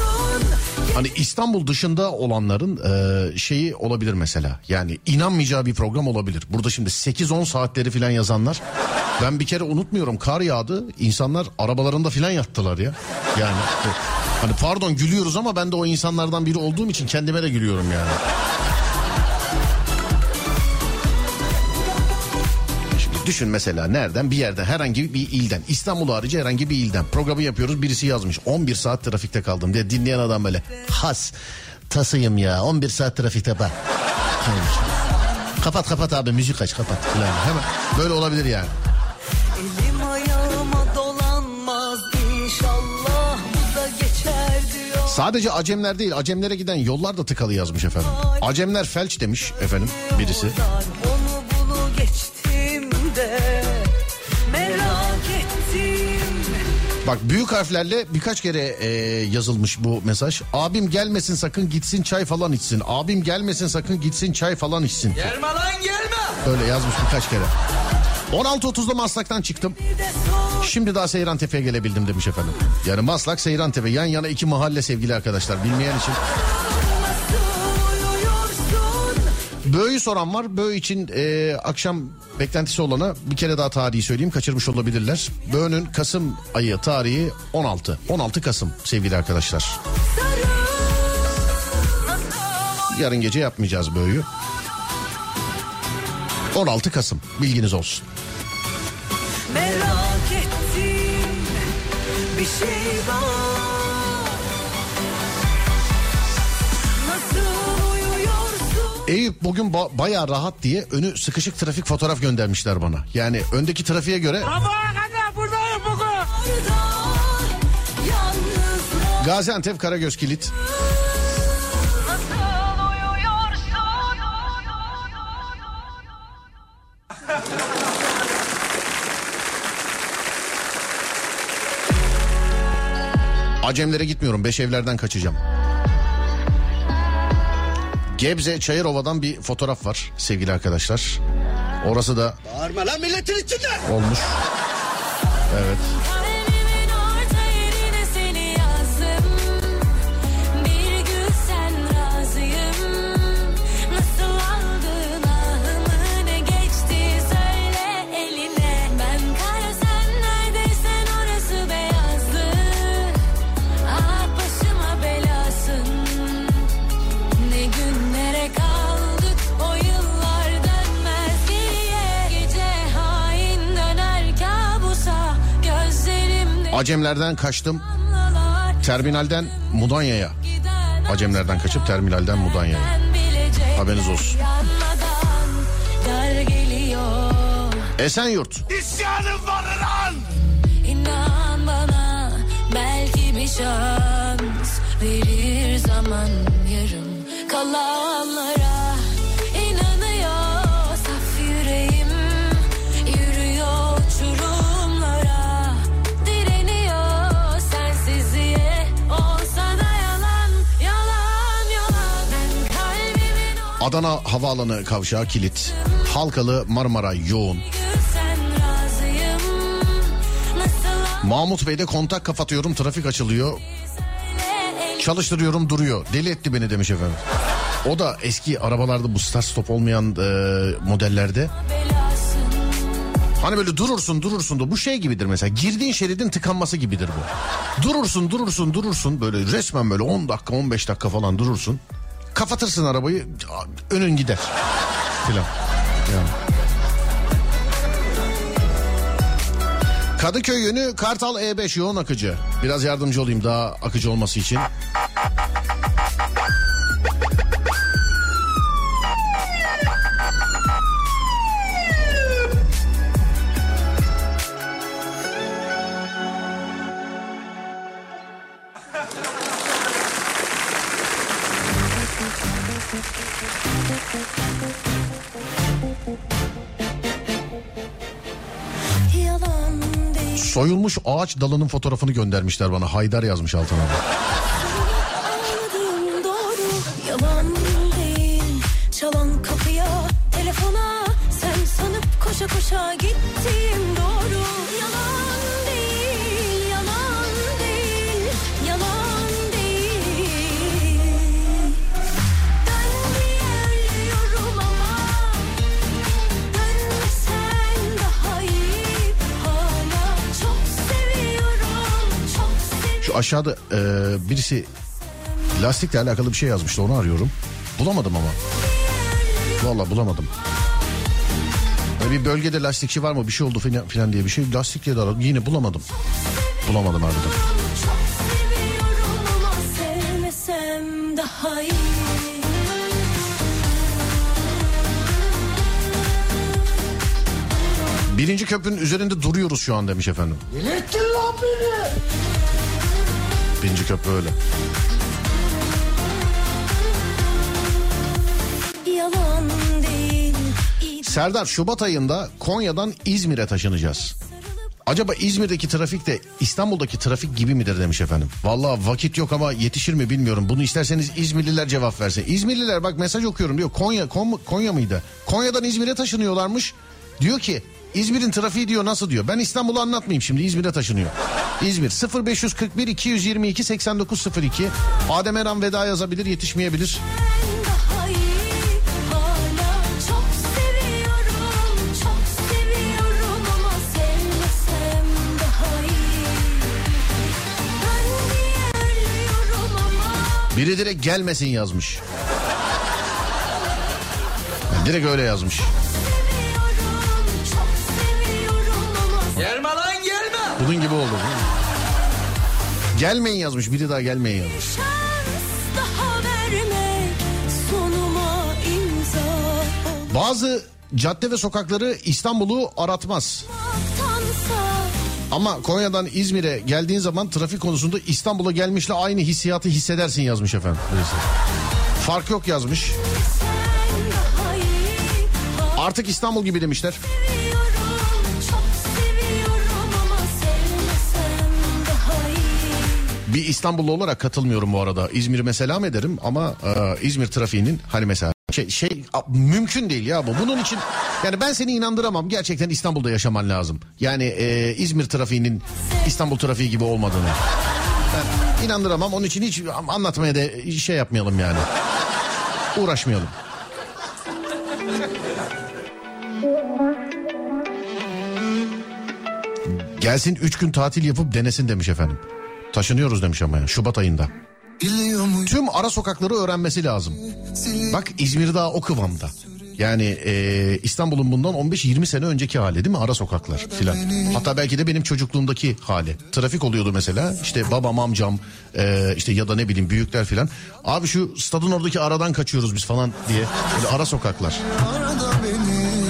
Hani İstanbul dışında olanların e, şeyi olabilir mesela. Yani inanmayacağı bir program olabilir. Burada şimdi 8-10 saatleri filan yazanlar. Ben bir kere unutmuyorum kar yağdı. İnsanlar arabalarında filan yattılar ya. Yani hani pardon gülüyoruz ama ben de o insanlardan biri olduğum için kendime de gülüyorum yani. Düşün mesela nereden bir yerden herhangi bir ilden İstanbul harici herhangi bir ilden programı yapıyoruz birisi yazmış 11 saat trafikte kaldım diye dinleyen adam böyle has tasıyım ya 11 saat trafikte bak. kapat kapat abi müzik aç kapat falan. Hemen böyle olabilir yani. Elim ayağıma dolanmaz inşallah bu da geçer diyor Sadece Acemler değil Acemlere giden yollar da tıkalı yazmış efendim. Acemler felç demiş efendim birisi. Bak büyük harflerle birkaç kere e, yazılmış bu mesaj. Abim gelmesin sakın gitsin çay falan içsin. Abim gelmesin sakın gitsin çay falan içsin. Gelme lan gelme Öyle yazmış birkaç kere. 16.30'da Maslak'tan çıktım. Şimdi daha Seyran Tepe'ye gelebildim demiş efendim. Yani Maslak Seyran Tepe yan yana iki mahalle sevgili arkadaşlar bilmeyen için. Böğü soran var. Böğü için e, akşam beklentisi olana bir kere daha tarihi söyleyeyim. Kaçırmış olabilirler. Böğünün Kasım ayı tarihi 16. 16 Kasım sevgili arkadaşlar. Yarın gece yapmayacağız Böğü'yü. 16 Kasım bilginiz olsun. merak ettim bir şey var Eyüp bugün ba- bayağı rahat diye önü sıkışık trafik fotoğraf göndermişler bana. Yani öndeki trafiğe göre buradayım bugün. Gaziantep Karagöz Kilit. Acemlere gitmiyorum. Beş evlerden kaçacağım. Gebze Çayırova'dan bir fotoğraf var sevgili arkadaşlar. Orası da Bağırma lan milletin içinde. olmuş. Evet. Acemlerden kaçtım. Terminalden Mudanya'ya. Acemlerden kaçıp terminalden Mudanya'ya. Haberiniz olsun. Esenyurt. İsyanım var lan. İnan bana belki bir şans verir zaman yarım kalanlara Adana Havaalanı kavşağı kilit. Halkalı Marmara yoğun. Mahmut Bey'de kontak kapatıyorum trafik açılıyor. Çalıştırıyorum duruyor. Deli etti beni demiş efendim. O da eski arabalarda bu start stop olmayan e, modellerde. Hani böyle durursun durursun da bu şey gibidir mesela. Girdiğin şeridin tıkanması gibidir bu. Durursun durursun durursun böyle resmen böyle 10 dakika 15 dakika falan durursun. Kapatırsın arabayı önün gider. Filan. Yani. Kadıköy yönü Kartal E5 yoğun akıcı. Biraz yardımcı olayım daha akıcı olması için. Soyulmuş ağaç dalının fotoğrafını göndermişler bana. Haydar yazmış altına. Çalan kapıya telefona. Sen sanıp koşa koşa gittiğim aşağıda e, birisi lastikle alakalı bir şey yazmıştı onu arıyorum. Bulamadım ama. Vallahi bulamadım. Böyle bir bölgede lastikçi var mı bir şey oldu filan diye bir şey. Lastikle de aradım yine bulamadım. Bulamadım harbiden. Daha. Birinci köprünün üzerinde duruyoruz şu an demiş efendim. Delirttin lan beni. Birinci köprü öyle. Serdar Şubat ayında Konya'dan İzmir'e taşınacağız. Acaba İzmir'deki trafik de İstanbul'daki trafik gibi midir demiş efendim. Vallahi vakit yok ama yetişir mi bilmiyorum. Bunu isterseniz İzmirliler cevap versin. İzmirliler bak mesaj okuyorum diyor. Konya Kon- Konya mıydı? Konya'dan İzmir'e taşınıyorlarmış. Diyor ki İzmir'in trafiği diyor nasıl diyor. Ben İstanbul'u anlatmayayım şimdi İzmir'e taşınıyor. İzmir 0541 222 8902. Adem Eren veda yazabilir yetişmeyebilir. Biri direkt gelmesin yazmış. Yani direkt öyle yazmış. Bunun gibi oldu. Gelmeyin yazmış. Biri daha gelmeyin yazmış. Bazı cadde ve sokakları İstanbul'u aratmaz. Ama Konya'dan İzmir'e geldiğin zaman trafik konusunda İstanbul'a gelmişle aynı hissiyatı hissedersin yazmış efendim. birisi. Fark yok yazmış. Artık İstanbul gibi demişler. Bir İstanbullu olarak katılmıyorum bu arada. İzmir'i mesela mı ederim ama e, İzmir trafiğinin hani mesela şey, şey a, mümkün değil ya bu. Bunun için yani ben seni inandıramam. Gerçekten İstanbul'da yaşaman lazım. Yani e, İzmir trafiğinin İstanbul trafiği gibi olmadığını. Ben inandıramam. Onun için hiç anlatmaya da şey yapmayalım yani. Uğraşmayalım. Gelsin 3 gün tatil yapıp denesin demiş efendim. Taşınıyoruz demiş ama ya Şubat ayında. Tüm ara sokakları öğrenmesi lazım. Bak İzmir daha o kıvamda. Yani e, İstanbul'un bundan 15-20 sene önceki hali değil mi? Ara sokaklar filan. Hatta belki de benim çocukluğumdaki hali. Trafik oluyordu mesela. İşte babam, amcam e, işte ya da ne bileyim büyükler filan. Abi şu stadın oradaki aradan kaçıyoruz biz falan diye. Böyle ara sokaklar.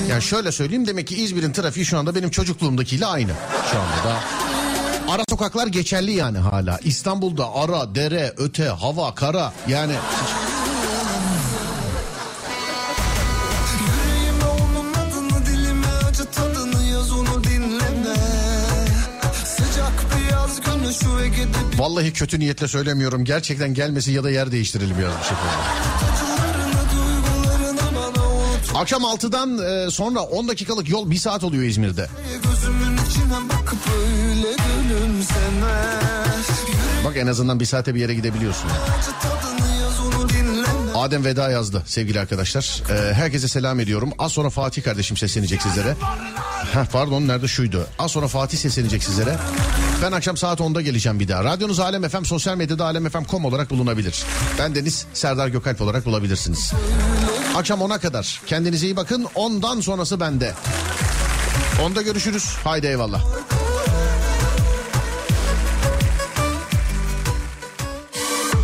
Yani şöyle söyleyeyim demek ki İzmir'in trafiği şu anda benim çocukluğumdakiyle aynı. Şu anda da Ara sokaklar geçerli yani hala. İstanbul'da ara, dere, öte, hava, kara yani vallahi kötü niyetle söylemiyorum. Gerçekten gelmesi ya da yer değiştirelim yazmış efendim. Akşam 6'dan e, sonra 10 dakikalık yol 1 saat oluyor İzmir'de. Bak en azından bir saate bir yere gidebiliyorsun. Adem veda yazdı sevgili arkadaşlar. Ee, herkese selam ediyorum. Az sonra Fatih kardeşim seslenecek sizlere. Heh, pardon nerede şuydu. Az sonra Fatih seslenecek sizlere. Ben akşam saat 10'da geleceğim bir daha. Radyonuz Alem FM sosyal medyada alemfm.com olarak bulunabilir. Ben Deniz Serdar Gökalp olarak bulabilirsiniz. Akşam 10'a kadar kendinize iyi bakın. Ondan sonrası bende. Onda görüşürüz. Haydi eyvallah.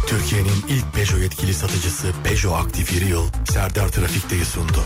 Türkiye'nin ilk Peugeot yetkili satıcısı Peugeot Aktif İri Yıl Serdar Trafik'teyi sundu.